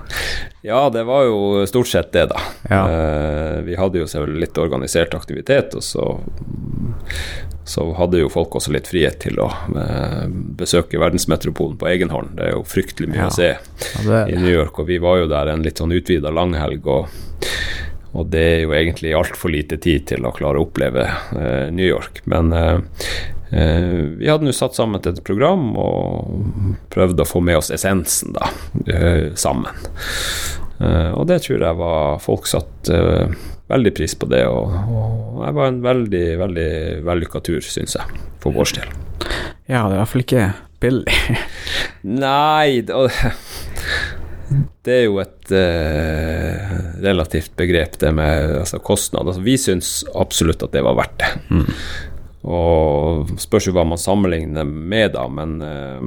Ja, det var jo stort sett det, da. Ja. Eh, vi hadde jo selvfølgelig litt organisert aktivitet, og så, så hadde jo folk også litt frihet til å eh, besøke verdensmetropolen på egen hånd. Det er jo fryktelig mye Ja. å se det, i New York, og vi var jo der en litt sånn utvida langhelg. og og det er jo egentlig altfor lite tid til å klare å oppleve eh, New York. Men eh, vi hadde nå satt sammen til et program og prøvde å få med oss essensen da, eh, sammen. Eh, og det tror jeg var Folk satte eh, veldig pris på det, og, og det var en veldig, veldig vellykka tur, syns jeg, for vår del. ja, det er i hvert fall ikke billig. Nei det, det er jo et eh, relativt begrep, det med altså, kostnad. Altså, vi syns absolutt at det var verdt det. Mm. Og spørs jo hva man sammenligner med, da, men eh,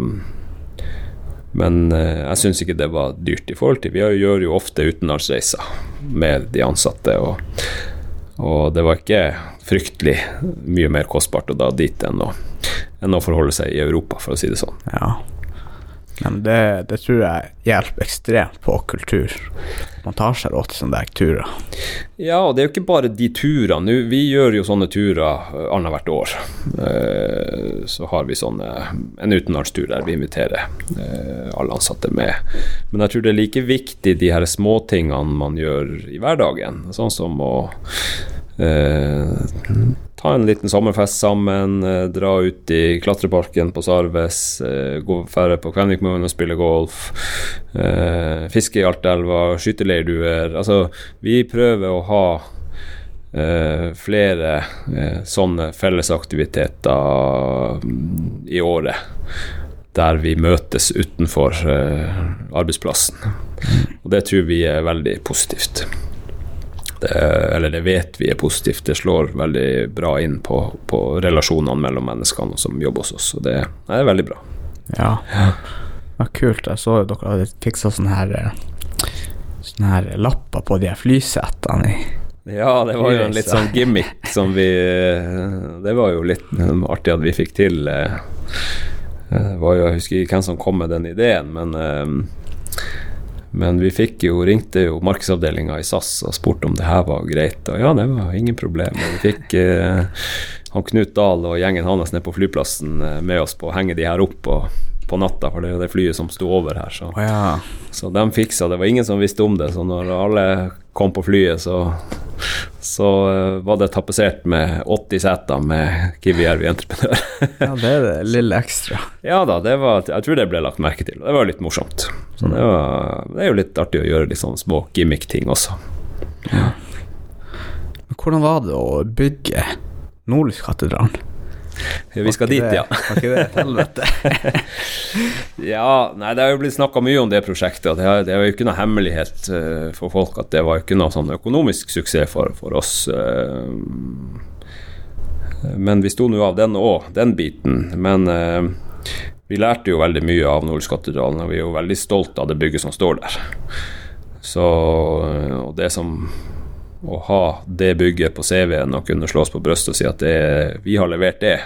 Men eh, jeg syns ikke det var dyrt i forhold til Vi gjør jo ofte utenlandsreiser med de ansatte, og, og det var ikke fryktelig mye mer kostbart å dra dit enn å, enn å forholde seg i Europa, for å si det sånn. Ja. Men det, det tror jeg hjelper ekstremt på kultur. Man tar seg råd til sånne der turer. Ja, og det er jo ikke bare de turene. Vi gjør jo sånne turer uh, annethvert år. Eh, så har vi sånne, en utenlandstur der vi inviterer eh, alle ansatte med. Men jeg tror det er like viktig de her småtingene man gjør i hverdagen. Sånn som å eh, ta en liten sommerfest sammen, eh, dra ut i klatreparken på Sarves, eh, gå færre på Kvenvikmoen og spille golf, eh, fiske i Altaelva, skyte leirduer. Altså, vi prøver å ha flere sånne fellesaktiviteter mm, i året. Der vi møtes utenfor arbeidsplassen. Og det tror vi er veldig positivt. Det, eller det vet vi er positivt. Det slår veldig bra inn på, på relasjonene mellom menneskene som jobber hos oss. Og det, det er veldig bra. Ja. ja kult. Jeg så jo dere hadde fiksa sånne her eh, Sånne her lapper på de her flysetene Ja, det var jo en litt sånn gimmick som vi Det var jo litt artig at vi fikk til. eh, Det var jo, Jeg husker ikke hvem som kom med den ideen, men eh, men vi fikk jo, ringte jo markedsavdelinga i SAS og spurte om det her var greit. Og ja, det var ingen problem. Og vi fikk eh, han Knut Dahl og gjengen hans nede på flyplassen eh, med oss på å henge de her opp på, på natta, for det er jo det flyet som sto over her. Så, oh, ja. så de fiksa det. var ingen som visste om det. Så når alle kom på flyet, så, så eh, var det tapetsert med 80 seter med Kiwi Jervi Entreprenør. ja, det er det lille ekstra. ja da, det var, jeg tror det ble lagt merke til. Det var litt morsomt. Så det, var, det er jo litt artig å gjøre litt sånne små gimmick-ting også. Men hvordan var det å bygge Nordlyskatedralen? Vi skal dit, ja. Var ikke det et helvete? Ja, nei, det har jo blitt snakka mye om det prosjektet. og Det er, det er jo ikke noe hemmelighet uh, for folk at det var ikke noe sånn økonomisk suksess for, for oss. Uh, men vi sto nå av den òg, den biten. Men uh, vi lærte jo veldig mye av Nordskattedalen, og vi er jo veldig stolt av det bygget som står der. Så og det som å ha det bygget på CV-en og kunne slås på brystet og si at det, vi har levert det,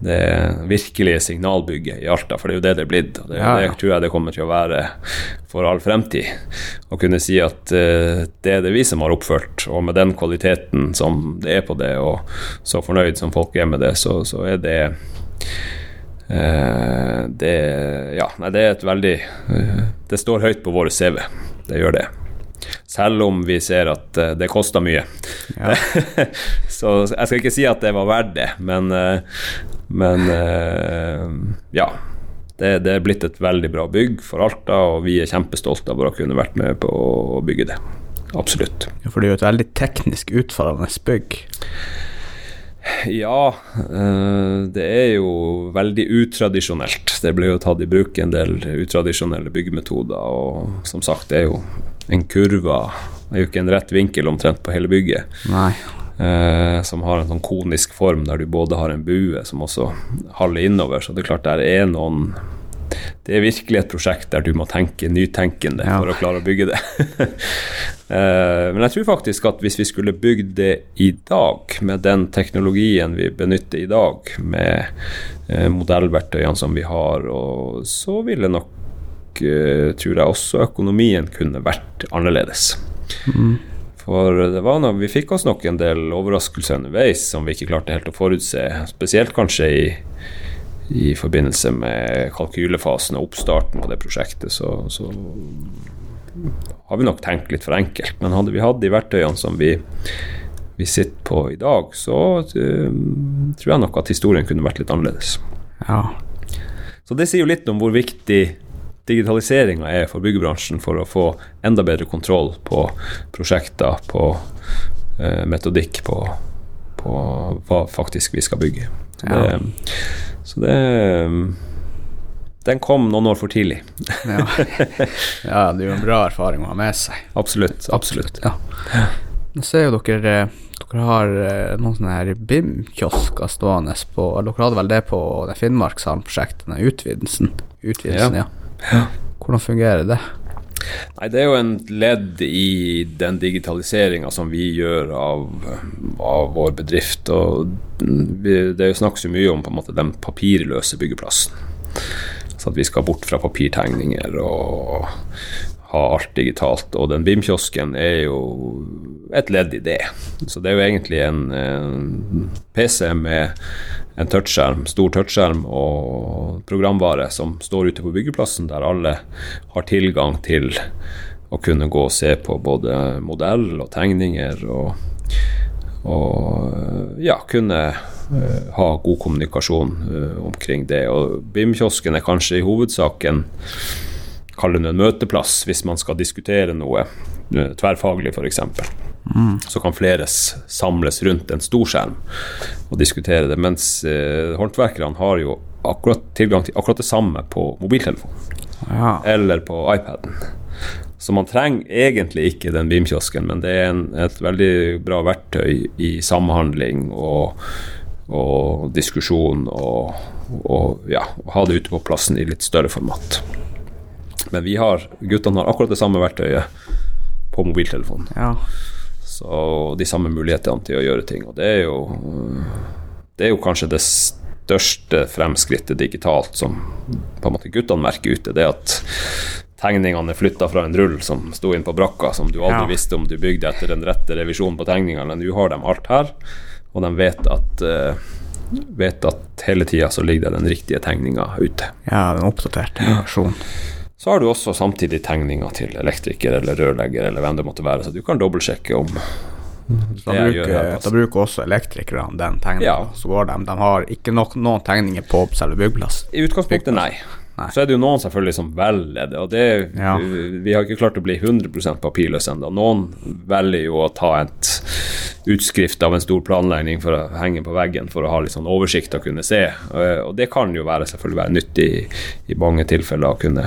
det virkelige signalbygget i Alta, for det er jo det det er blitt. og Det, Ja, ja. det tror jeg det kommer til å være for all fremtid. Å kunne si at uh, det er det vi som har oppført, og med den kvaliteten som det er på det, og så fornøyd som folk er med det, så, så er det uh, det, ja, nei, det er et veldig uh, Det står høyt på vår CV. Det gjør det. Selv om vi ser at eh, det koster mye. Ja. så jeg skal ikke si at det var verdt det, men, eh, men eh, ja. Det, det er blitt et veldig bra bygg for Alta, og vi er kjempestolte av å kunne vært med på å bygge det. Absolutt. Ja, For det er jo et veldig teknisk utfordrende bygg. Ja, det er jo veldig utradisjonelt. Det ble jo tatt i bruk en del utradisjonelle byggemetoder, og som sagt, det er jo en kurve Det er jo ikke en rett vinkel omtrent på hele bygget. Nei. eh, som har en sånn konisk form der du både har en bue som også haller innover, så det er klart der er noen det er virkelig et prosjekt der du må tenke nytenkende Ja. for å klare å bygge det. Eh, Men jeg tror faktisk at hvis vi skulle bygd det i dag, med den teknologien vi benytter i dag, med eh, modellverktøyene som vi har, og så ville nok, tror jeg også økonomien kunne vært annerledes. For det var noe, vi fikk oss nok en del overraskelser underveis som vi ikke klarte helt å forutse, spesielt kanskje i i forbindelse med kalkylefasen og oppstarten på det prosjektet, så, så har vi nok tenkt litt for enkelt. Men hadde vi hatt de verktøyene som vi, vi sitter på i dag, så uh, tror jeg nok at historien kunne vært litt annerledes. Ja. Så det sier jo litt om hvor viktig digitaliseringa er for byggebransjen for å få enda bedre kontroll på prosjekter, på eh, metodikk, på, på hva faktisk vi skal bygge. Så det, så det Den kom noen år for tidlig. Ja. ja, det er jo en bra erfaring å ha med seg. Absolutt. absolutt. Ja. Jeg ser jo dere eh, Dere har eh, noen sånne her BIM-kiosker stående på Dere hadde vel det på det Finnmarkshallen-prosjektet, den utvidelsen? Utvidelsen, ja. Hvordan fungerer det? Nei, Det er jo en ledd i den digitaliseringa som vi gjør av, av vår bedrift. og Det snakkes jo mye om på en måte den papirløse byggeplassen. Så at vi skal bort fra papirtegninger og ha alt digitalt. Og den BIM-kiosken er jo et ledd i det. Så det er jo egentlig en, en PC med en touchskjerm, stor touchskjerm og programvare som står ute på byggeplassen, der alle har tilgang til å kunne gå og se på både modell og tegninger og, og ja, kunne eh, ha god kommunikasjon eh, omkring det. Og BIM-kiosken er kanskje i hovedsaken Kall det en møteplass hvis man skal diskutere noe eh, tverrfaglig, f.eks. Så kan flere samles rundt en stor skjerm og diskutere det. Mens eh, håndverkerne har jo akkurat tilgang til akkurat det samme på mobiltelefonen. Ja. eller på iPaden. Så man trenger egentlig ikke den BIM-kiosken, men det er en, et veldig bra verktøy i samhandling og, og diskusjon og, og ja, ha det ute på plassen i litt større format. Men vi har, guttene har akkurat det samme verktøyet på mobiltelefonen. ja. Så de samme mulighetene til å gjøre ting. Og det er jo, det er jo kanskje det største fremskrittet digitalt som på en måte guttene merker ute. Det at tegningene er flytta fra en rull som sto inn på brakka, som du aldri Ja. visste om du bygde etter den rette revisjonen på tegningene. Men nå har de alt her, og de vet at, uh, vet at hele tida så ligger det den riktige tegninga ute. ja, den oppdaterte versjonen. Så har du også samtidig tegninger til elektriker eller rørlegger eller hvem det måtte være, så du kan dobbeltsjekke om da, bruker, altså. da bruker også elektrikerne den tegningen. Ja. Så går de. De har ikke nok, noen tegninger på selve byggeplassen. I utgangspunktet nei. Nei. Så er det jo noen selvfølgelig som velger det, og det Ja. Vi har ikke klart å bli 100 papirløse ennå. Noen velger jo å ta et utskrift av en stor planlegging for å henge på veggen for å ha litt sånn oversikt og kunne se. Eh, Og det kan jo være selvfølgelig være nyttig i, i mange tilfeller å kunne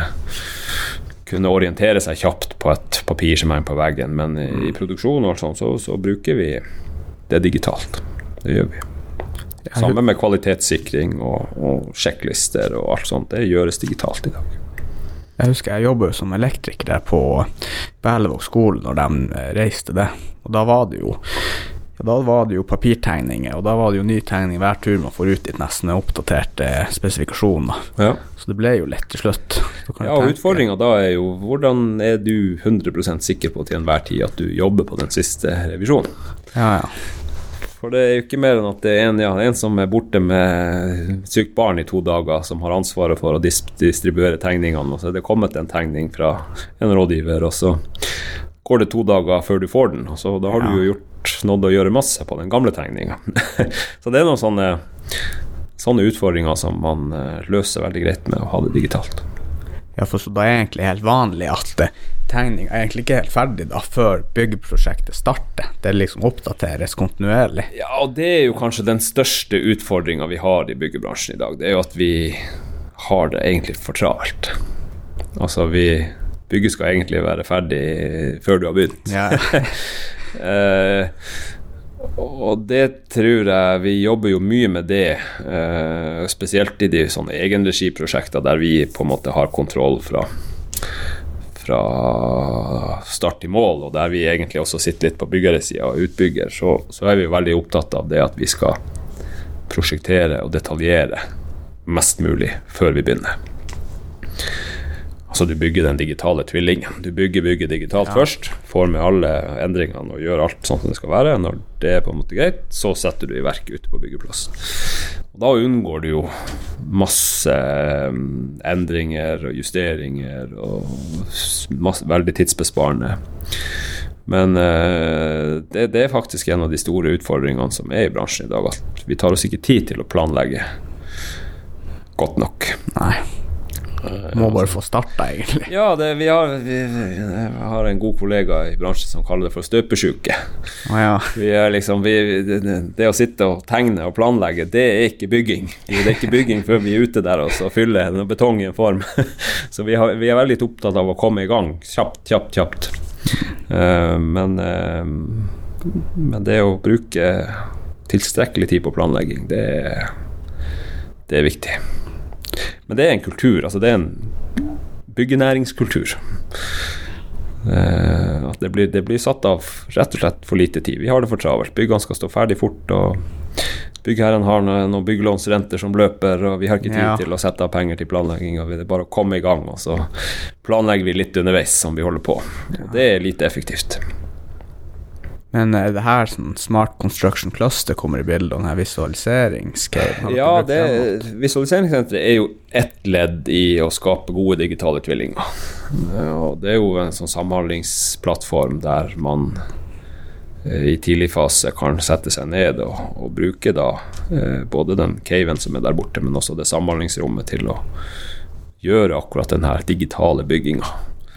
kunne orientere seg kjapt på et papir som henger på veggen, men i, i produksjon og alt sånt, så, så bruker vi det digitalt. Det gjør vi. Sammen med kvalitetssikring og, og sjekklister og alt sånt. Det gjøres digitalt i dag. Jeg husker jeg jobba jo som elektriker der på Berlevåg skole når de eh, reiste det. Og da var det jo ja, da var det jo papirtegninger, og da var det jo ny tegning hver tur man får ut dit nesten oppdaterte spesifikasjoner. Ja, Så det ble jo lett til slutt. Ja og Utfordringa da er jo hvordan er du 100% sikker på til enhver tid at du jobber på den siste revisjonen? Ja, ja. For det er jo ikke mer enn at det er en, ja, en som er borte med sykt barn i to dager, som har ansvaret for å dis distribuere tegningene, og så er det kommet en tegning fra en rådgiver, og så går det to dager før du får den, og så da har Ja. du jo gjort nådd å gjøre masse på den gamle tegninga. så det er noen sånne, sånne utfordringer som man eh, løser veldig greit med å ha det digitalt. ja, for så da er det egentlig helt vanlig at eh, tegning er egentlig ikke helt ferdig da før byggeprosjektet starter. Det liksom oppdateres kontinuerlig. Ja, og det er jo kanskje den største utfordringa vi har i byggebransjen i dag. Det er jo at vi har det egentlig for travelt. Altså, vi Bygget skal egentlig være ferdig før du har begynt. Ja, Eh, Og det tror jeg Vi jobber jo mye med det, eh, spesielt i de sånne egenregiprosjekter der vi på en måte har kontroll fra, fra start til mål, og der vi egentlig også sitter litt på byggeresida og utbygger, så, så er vi veldig opptatt av det at vi skal prosjektere og detaljere mest mulig før vi begynner. Altså du bygger den digitale tvillingen. Du bygger bygget digitalt Ja. først, får med alle endringene og gjør alt sånn som det skal være. Når det er på en måte greit, så setter du i verk ute på byggeplassen. Og da unngår du jo masse mm, endringer og justeringer og masse, veldig tidsbesparende. Men uh, det, det er faktisk en av de store utfordringene som er i bransjen i dag, at vi tar oss ikke tid til å planlegge godt nok. Nei. Må bare få starta, egentlig. Ja, det, vi, har, vi, vi har en god kollega i bransjen som kaller det for støpesjuke. Oh, ja. Vi er liksom, vi, det, det å sitte og tegne og planlegge, det er ikke bygging. Det er ikke bygging før vi er ute der og fyller betong i en form. Så vi, har, vi er veldig opptatt av å komme i gang kjapt, kjapt, kjapt. Uh, men, uh, men det å bruke tilstrekkelig tid på planlegging, det, det er viktig. Men det er en kultur, altså det er en byggenæringskultur. Eh, at det blir, det blir satt av rett og slett for lite tid. Vi har det for travelt. Byggene skal stå ferdig fort. og Byggherren har noen, noen byggelånsrenter som løper, og vi har ikke tid Ja. til å sette av penger til planlegging. og Det er bare å komme i gang, og så planlegger vi litt underveis som vi holder på. Og det er lite effektivt. Men er det her sånn Smart Construction Cluster kommer i bildet, og denne dere Ja, visualiseringssenteret er jo ett ledd i å skape gode digitale tvillinger. Eh, Og det er jo en sånn samhandlingsplattform der man eh, i tidlig fase kan sette seg ned og, og bruke da eh, både den caven som er der borte, men også det samhandlingsrommet til å gjøre akkurat den her digitale bygginga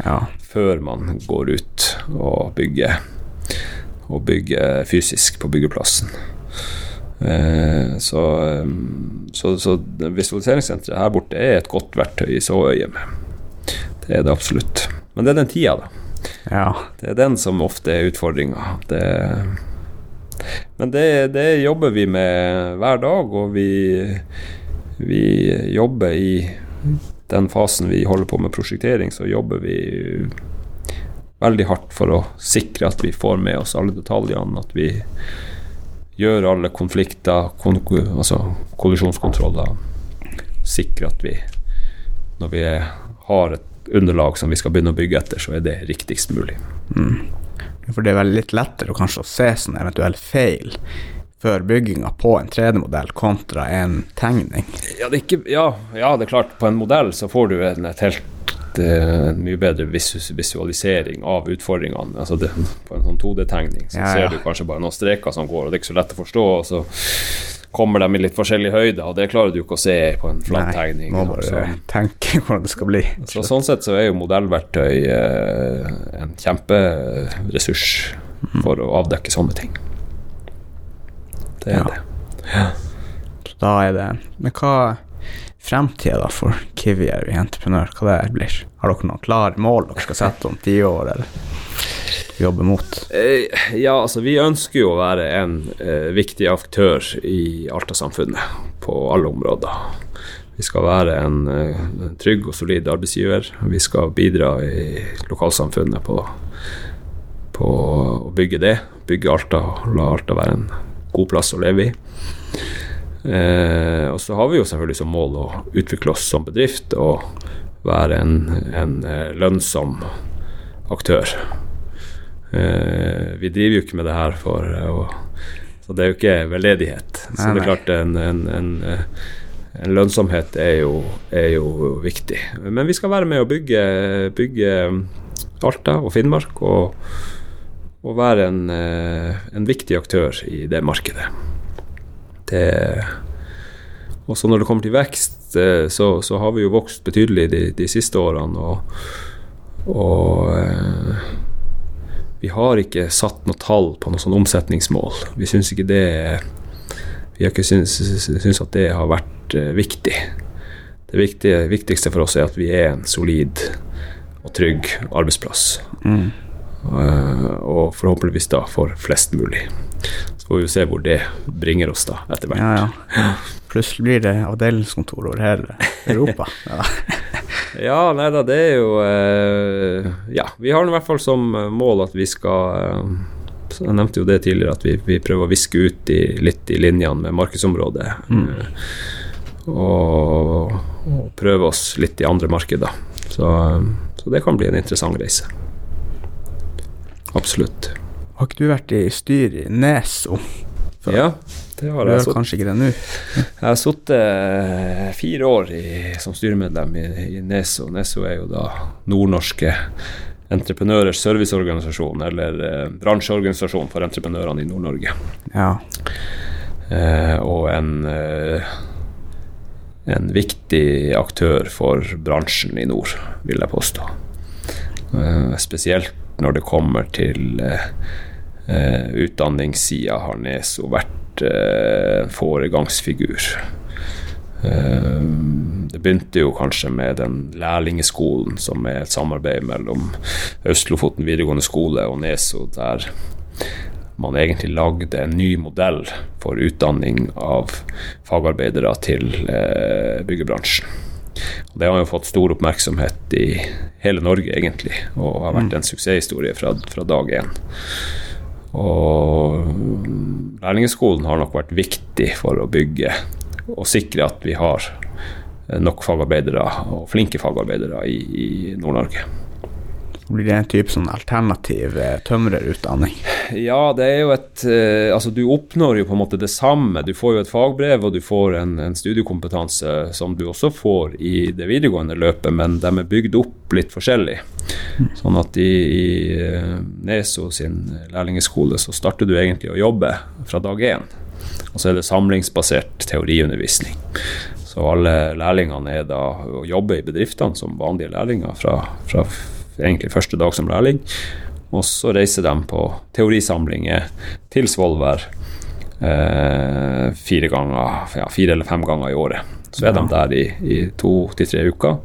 Ja. før man går ut og bygger, og bygge fysisk på byggeplassen. Eh, så, eh, så, så visualiseringssenteret her borte er et godt verktøy i så øye med. Det er det absolutt. Men det er den tida, da. ja. Det er den som ofte er utfordringa. Men det, det jobber vi med hver dag, og vi, vi jobber i den fasen vi holder på med prosjektering, så jobber vi veldig hardt for å sikre at vi får med oss alle detaljene, at vi gjør alle konflikter, kon altså kollisjonskontroller, sikre at vi, når vi har et underlag som vi skal begynne å bygge etter, så er det riktigst mulig. For det er vel litt lettere kanskje å se sånne eventuelle feil før bygginga på en 3D-modell kontra en tegning. Ja, det ikke, ja, ja, det er klart. På en modell så får du en, et helt eh, en mye bedre visualisering av utfordringene. Altså det, på en sånn 2D-tegning så Ja, ser du kanskje bare noen streker som går, og det er ikke så lett å forstå. og så kommer de i litt forskjellige høyder, og det klarer du ikke å se på en flat tegning. må Så- bare tenke hvordan det skal bli. Så sånn sett så er jo modellverktøy eh, en kjemperessurs for å avdekke sånne ting. Det er Ja. det. Så da er det Men hva fremtida for for Kiwier i Entreprenør, hva det blir? Har dere noen klare mål dere skal sette om ti år, eller jobbe mot? Eh, Ja, altså vi ønsker jo å være en eh, viktig aktør i Alta-samfunnet på alle områder. Vi skal være en, eh, en trygg og solid arbeidsgiver. Vi skal bidra i lokalsamfunnet på, på å bygge det. Bygge Alta og la Alta være en god plass å leve i. Eh, og så har vi jo selvfølgelig som mål å utvikle oss som bedrift og være en, en eh, lønnsom aktør. Eh, vi driver jo ikke med det her for eh, å Så det er jo ikke veldedighet. Så Nei, det er klart en, en, en, eh, en lønnsomhet er jo, er jo viktig. Men vi skal være med å bygge, bygge Alta og Finnmark og, og være en, en viktig aktør i det markedet. Det og så når det kommer til vekst, eh, så, så har vi jo vokst betydelig de, de siste årene. Og, og eh, vi har ikke satt noe tall på noe sånn omsetningsmål. Vi syns ikke det Vi har ikke syns, syns at det har vært eh, viktig. Det viktige, viktigste for oss er at vi er en solid og trygg arbeidsplass. Mm. Eh, og forhåpentligvis da for flest mulig. Får vi se hvor det bringer oss da, etter hvert. Ja, ja. Plutselig blir det avdelingskontor over hele Europa. Ja. Ja, nei da, det er jo eh, Ja, vi har i hvert fall som mål at vi skal eh, Jeg nevnte jo det tidligere, at vi, vi prøver å viske ut i, litt i linjene med markedsområdet. Mm. eh, og, og prøve oss litt i andre markeder. Så, eh, så det kan bli en interessant reise. Absolutt. Har ikke du vært i styr i Neso? Ja, det har Du jeg. gjør Så, kanskje ikke det nå? jeg har sittet eh, fire år i, som styremedlem i, i NESO. NESO er jo da nordnorske entreprenørers serviceorganisasjon, eller eh, bransjeorganisasjon for entreprenørene i Nord-Norge. Ja. Eh, og en, eh, en viktig aktør for bransjen i nord, vil jeg påstå. Eh, spesielt når det kommer til eh, eh, utdanningssida, har Neso vært eh, foregangsfigur. Eh, det begynte jo kanskje med den lærlingeskolen, som er et samarbeid mellom Øst-Lofoten videregående skole og Neso, der man egentlig lagde en ny modell for utdanning av fagarbeidere til eh, byggebransjen. Og det har jo fått stor oppmerksomhet i hele Norge, egentlig, og har vært en suksesshistorie fra, fra dag én. Og lærlingeskolen har nok vært viktig for å bygge og sikre at vi har nok fagarbeidere og flinke fagarbeidere i, i Nord-Norge. Blir det en type sånn alternativ eh, tømrerutdanning? Ja, det er jo et eh, Altså, du oppnår jo på en måte det samme. Du får jo et fagbrev, og du får en, en studiekompetanse som du også får i det videregående løpet, men de er bygd opp litt forskjellig. Sånn at i, i eh, Neso sin lærlingeskole så starter du egentlig å jobbe fra dag én. Og så er det samlingsbasert teoriundervisning. Så alle lærlingene er da å jobbe i bedriftene som vanlige lærlinger fra, fra egentlig første dag som lærling. Og så reiser de på teorisamlinger til Svolvær eh, fire ganger, ja, fire eller fem ganger i året. Så er de der i, i to til tre uker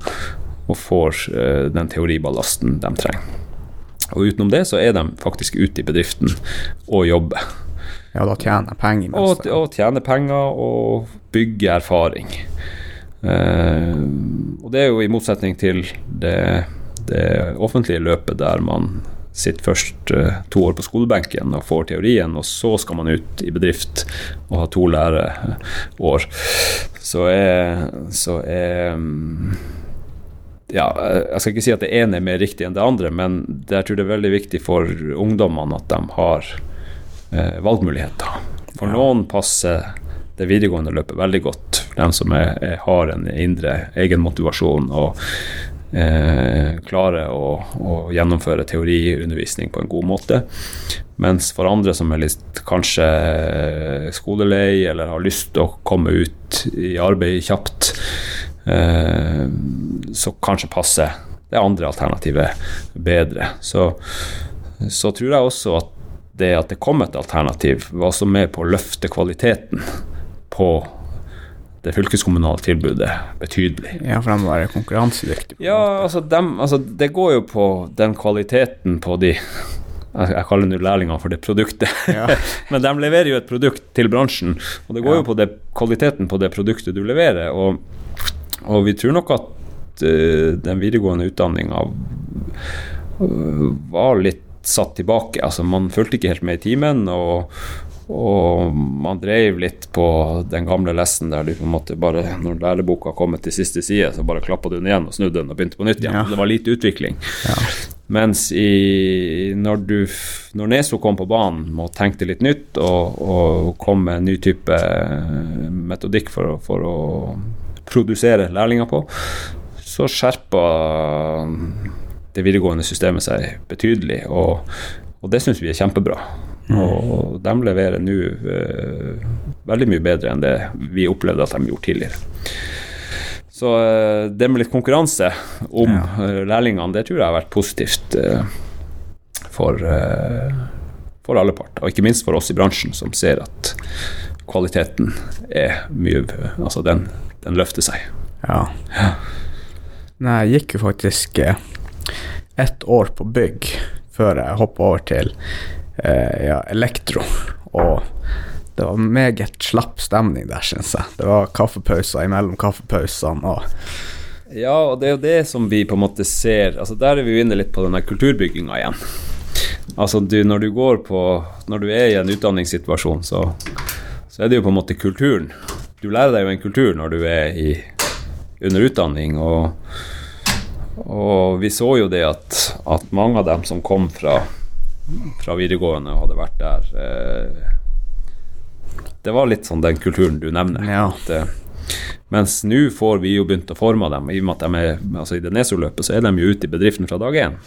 og får eh, den teoriballasten de trenger. Og utenom det så er de faktisk ute i bedriften og jobber. Ja, da tjener penger Og, og tjener penger og bygger erfaring. Eh, og det er jo i motsetning til det, det offentlige løpet der man sitter først eh, to år på skolebenken og får teorien, og så skal man ut i bedrift og ha to læreår. Så er, så er ja, jeg skal ikke si at det ene er mer riktig enn det andre, men jeg tror det er veldig viktig for ungdommene at de har eh, valgmuligheter. For Ja. noen passer det videregående løpet veldig godt. for dem som er, er, har en indre egen motivasjon og eh, klarer å, å gjennomføre teoriundervisning på en god måte. Mens for andre som er litt kanskje skolelei eller har lyst til å komme ut i arbeid kjapt, eh, så kanskje passer det andre alternativet bedre. Så, så tror jeg også at det at det kom et alternativ, var også med på å løfte kvaliteten på det fylkeskommunale tilbudet betydelig. Ja, for de må være konkurransedyktige. Ja, altså, dem, altså det går jo på den kvaliteten på de jeg kaller nå lærlingene for det produktet. Ja. Men de leverer jo et produkt til bransjen, og det går Ja. jo på det, kvaliteten på det produktet du leverer. Og, og vi tror nok at uh, den videregående utdanninga var litt satt tilbake. Altså, man fulgte ikke helt med i timen, og, og man drev litt på den gamle lessen der du på en måte bare Når læreboka kom til siste side, så bare klappa du den igjen og snudde den og begynte på nytt igjen. Ja. Det var lite utvikling. Ja. Mens i, når, du, når Neso kom på banen og tenkte litt nytt og, og kom med en ny type eh, metodikk for, for å produsere lærlinger på, så skjerpa det videregående systemet seg betydelig, og, og det syns vi er kjempebra. Og de leverer nå eh, veldig mye bedre enn det vi opplevde at de gjorde tidligere. Så eh, det med litt konkurranse om Ja. eh, lærlingene, det tror jeg har vært positivt eh, for, eh, for alle parter. Og ikke minst for oss i bransjen, som ser at kvaliteten er mye Altså, den, den løfter seg. Ja. Nei, jeg gikk jo faktisk eh, ett år på bygg før jeg hoppa over til eh, ja, elektro. Og det var meget slapp stemning der, syns jeg. Det var kaffepauser imellom kaffepausene og Ja, og det er jo det som vi på en måte ser Altså Der er vi jo inne litt på den der kulturbygginga igjen. Altså du, når du går på Når du er i en utdanningssituasjon, så, så er det jo på en måte kulturen. Du lærer deg jo en kultur når du er i, under utdanning, og, og vi så jo det at, at mange av dem som kom fra, fra videregående og hadde vært der eh, Det var litt sånn den kulturen du nevner. Ja. At, eh, mens nå får vi jo begynt å forme dem, i og med at de er altså i det NESO-løpet, så er de jo ute i bedriften fra dag én.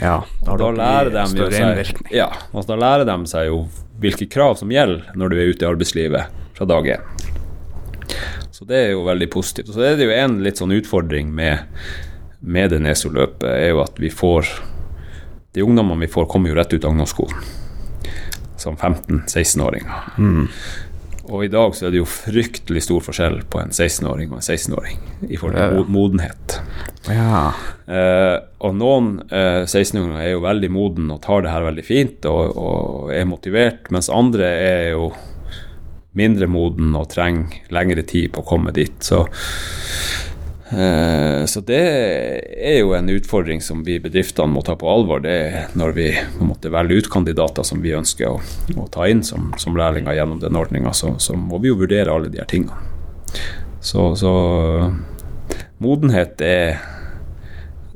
Ja, Og da lærer de jo seg, ja, og da lærer de seg jo hvilke krav som gjelder når du er ute i arbeidslivet fra dag én. Så det er jo veldig positivt. Så er det jo en litt sånn utfordring med, med det NESO-løpet, er jo at vi får De ungdommene vi får, kommer jo rett ut av ungdomsskolen. Som 15-16-åringer. Mm. Og i dag så er det jo fryktelig stor forskjell på en 16-åring og en 16-åring i forhold til modenhet. Ja. Eh, og noen eh, 16-åringer er jo veldig moden og tar det her veldig fint og, og er motivert, mens andre er jo mindre moden og trenger lengre tid på å komme dit. Så, så det er jo en utfordring som vi bedriftene må ta på alvor. Det er når vi på en måte velger ut kandidater som vi ønsker å, å ta inn som, som lærlinger gjennom den ordninga, så, så må vi jo vurdere alle de her tingene. Så, så modenhet er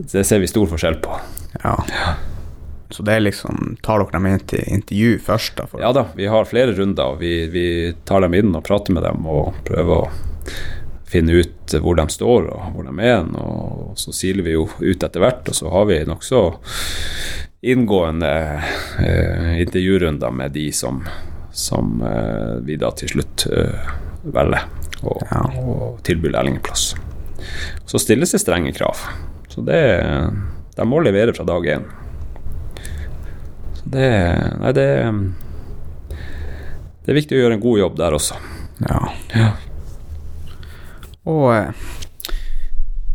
det ser vi stor forskjell på. ja. Så det er liksom Tar dere dem inn til intervju først, da? Ja da, vi har flere runder. Vi, vi tar dem inn og prater med dem og prøver å finne ut hvor de står og hvor de er. Og så siler vi jo ut etter hvert, og så har vi nokså inngående eh, intervjurunder med de som, som eh, vi da til slutt eh, velger å Ja. tilby lærlingplass. Så stilles det strenge krav. Så det De må levere fra dag én. Så det Nei, det Det er viktig å gjøre en god jobb der også. ja. Ja. Og eh,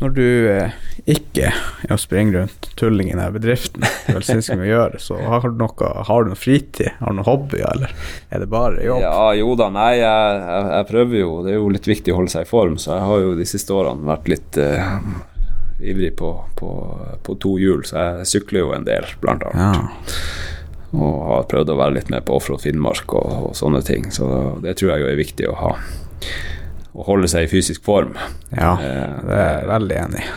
når du eh, ikke er å springe rundt tulling i denne bedriften, vel syns vi gjør, så har du noe Har du noe fritid? Har du noen hobbyer, eller er det bare jobb? Ja, jo da, nei, jeg, jeg, jeg prøver jo. Det er jo litt viktig å holde seg i form, så jeg har jo de siste årene vært litt eh, ivrig på, på, på to hjul, så jeg sykler jo en del, blant annet. Ja. Og har prøvd å være litt med på Offroad Finnmark og, og sånne ting, så det tror jeg jo er viktig å ha. Å holde seg i fysisk form. ja, Eh, det er jeg veldig enig i.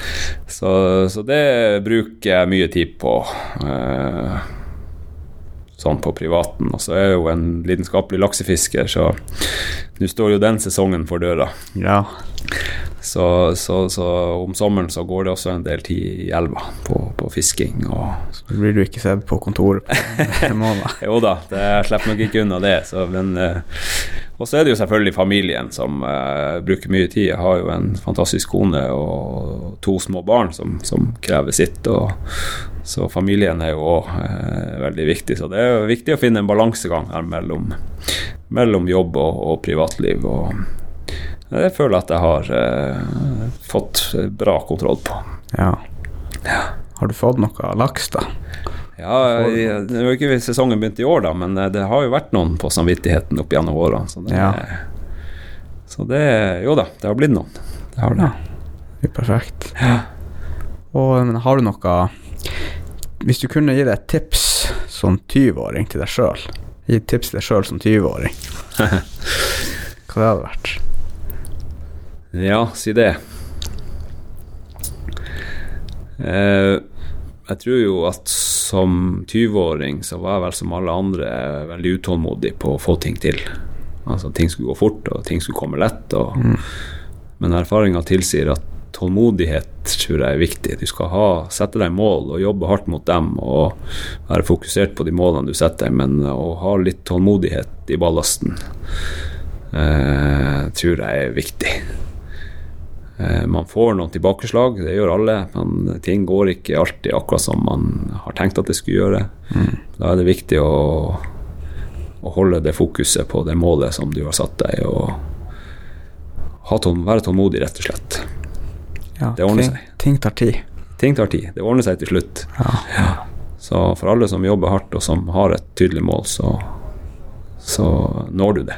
Så, så det bruker jeg mye tid på. Eh, sånn på privaten. Og så er jeg jo en lidenskapelig laksefisker, så nå står jo den sesongen for døra. Ja. Så, så, så om sommeren så går det også en del tid i elva på, på fisking. Og Så blir du ikke sett på kontoret på en måned. jo da, det, jeg slipper nok ikke unna det. Så, men, eh, og så er det jo selvfølgelig familien som uh, bruker mye tid. Jeg har jo en fantastisk kone og to små barn som, som krever sitt. Og, så familien er jo òg uh, veldig viktig. Så det er jo viktig å finne en balansegang her mellom, mellom jobb og, og privatliv. Og det føler jeg at jeg har eh, fått bra kontroll på. Ja. Har du fått noe laks, da? Ja, jeg- det var ikke sesongen begynt i år, da, men eh, det har jo vært noen på samvittigheten opp gjennom årene. Så det, Ja. så det Jo da, det har blitt noen. Det har det. Det er perfekt. Ja. Og men har du noe Hvis du kunne gi deg et tips som 20-åring til deg sjøl, gi et tips til deg sjøl som 20-åring, hva det hadde vært? Ja, si det. Eh, jeg tror jo at som 20-åring så var jeg vel som alle andre veldig utålmodig på å få ting til. Altså ting skulle gå fort, og ting skulle komme lett. Og, Men erfaringa tilsier at tålmodighet tror jeg er viktig. Du skal ha, sette deg mål og jobbe hardt mot dem og være fokusert på de målene du setter deg, men å ha litt tålmodighet i ballasten eh, tror jeg er viktig. Eh, Man får noen tilbakeslag, det gjør alle, men ting går ikke alltid akkurat som man har tenkt at det skulle gjøre. Da er det viktig å, å holde det fokuset på det målet som du har satt deg, og ha tål, være tålmodig, rett og slett. Ja, Det ordner ting, seg. Ting tar tid. Ting tar tid, det ordner seg til slutt. Ja. Så for alle som jobber hardt og som har et tydelig mål, så, så når du det.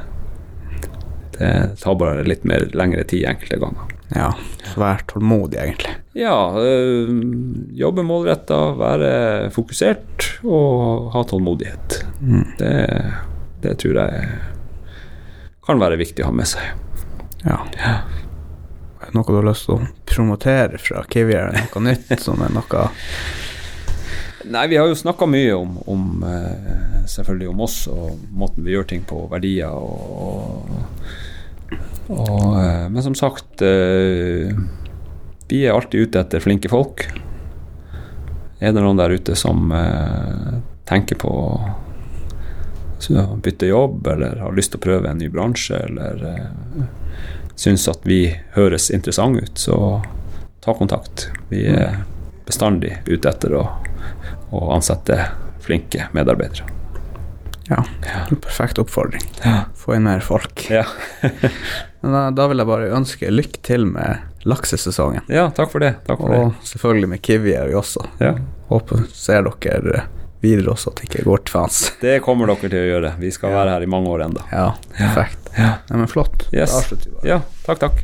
Det tar bare litt mer lengre tid enkelte ganger. Ja, vær tålmodig, egentlig. Ja, øh, jobbe målretta, være fokusert og ha tålmodighet. Mm. Det, det tror jeg kan være viktig å ha med seg. Ja. Er det noe du har lyst til å promotere fra Kiwi? Er det noe nytt som er noe Nei, vi har jo snakka mye om, om eh, selvfølgelig om oss og måten vi gjør ting på, verdier og, og eh, Men som sagt, eh, vi er alltid ute etter flinke folk. Er det noen der ute som eh, tenker på å bytte jobb, eller har lyst til å prøve en ny bransje, eller syns at vi høres interessante ut, så ta kontakt. Vi er bestandig ute etter å, å ansette flinke medarbeidere. Ja, perfekt oppfordring. Ja. Få inn mer folk. Ja. Men da, da vil jeg bare ønske lykke til med laksesesongen. ja, takk for det. Takk for det. Og selvfølgelig med Kiwi er vi også. Ja. Håper ser dere videre også, at det ikke går til fans. Det kommer dere til å gjøre. Vi skal være her i mange år enda. Ja, perfekt. Ja. Nei, men flott. Yes. Da avslutter vi bare. Ja, takk, takk.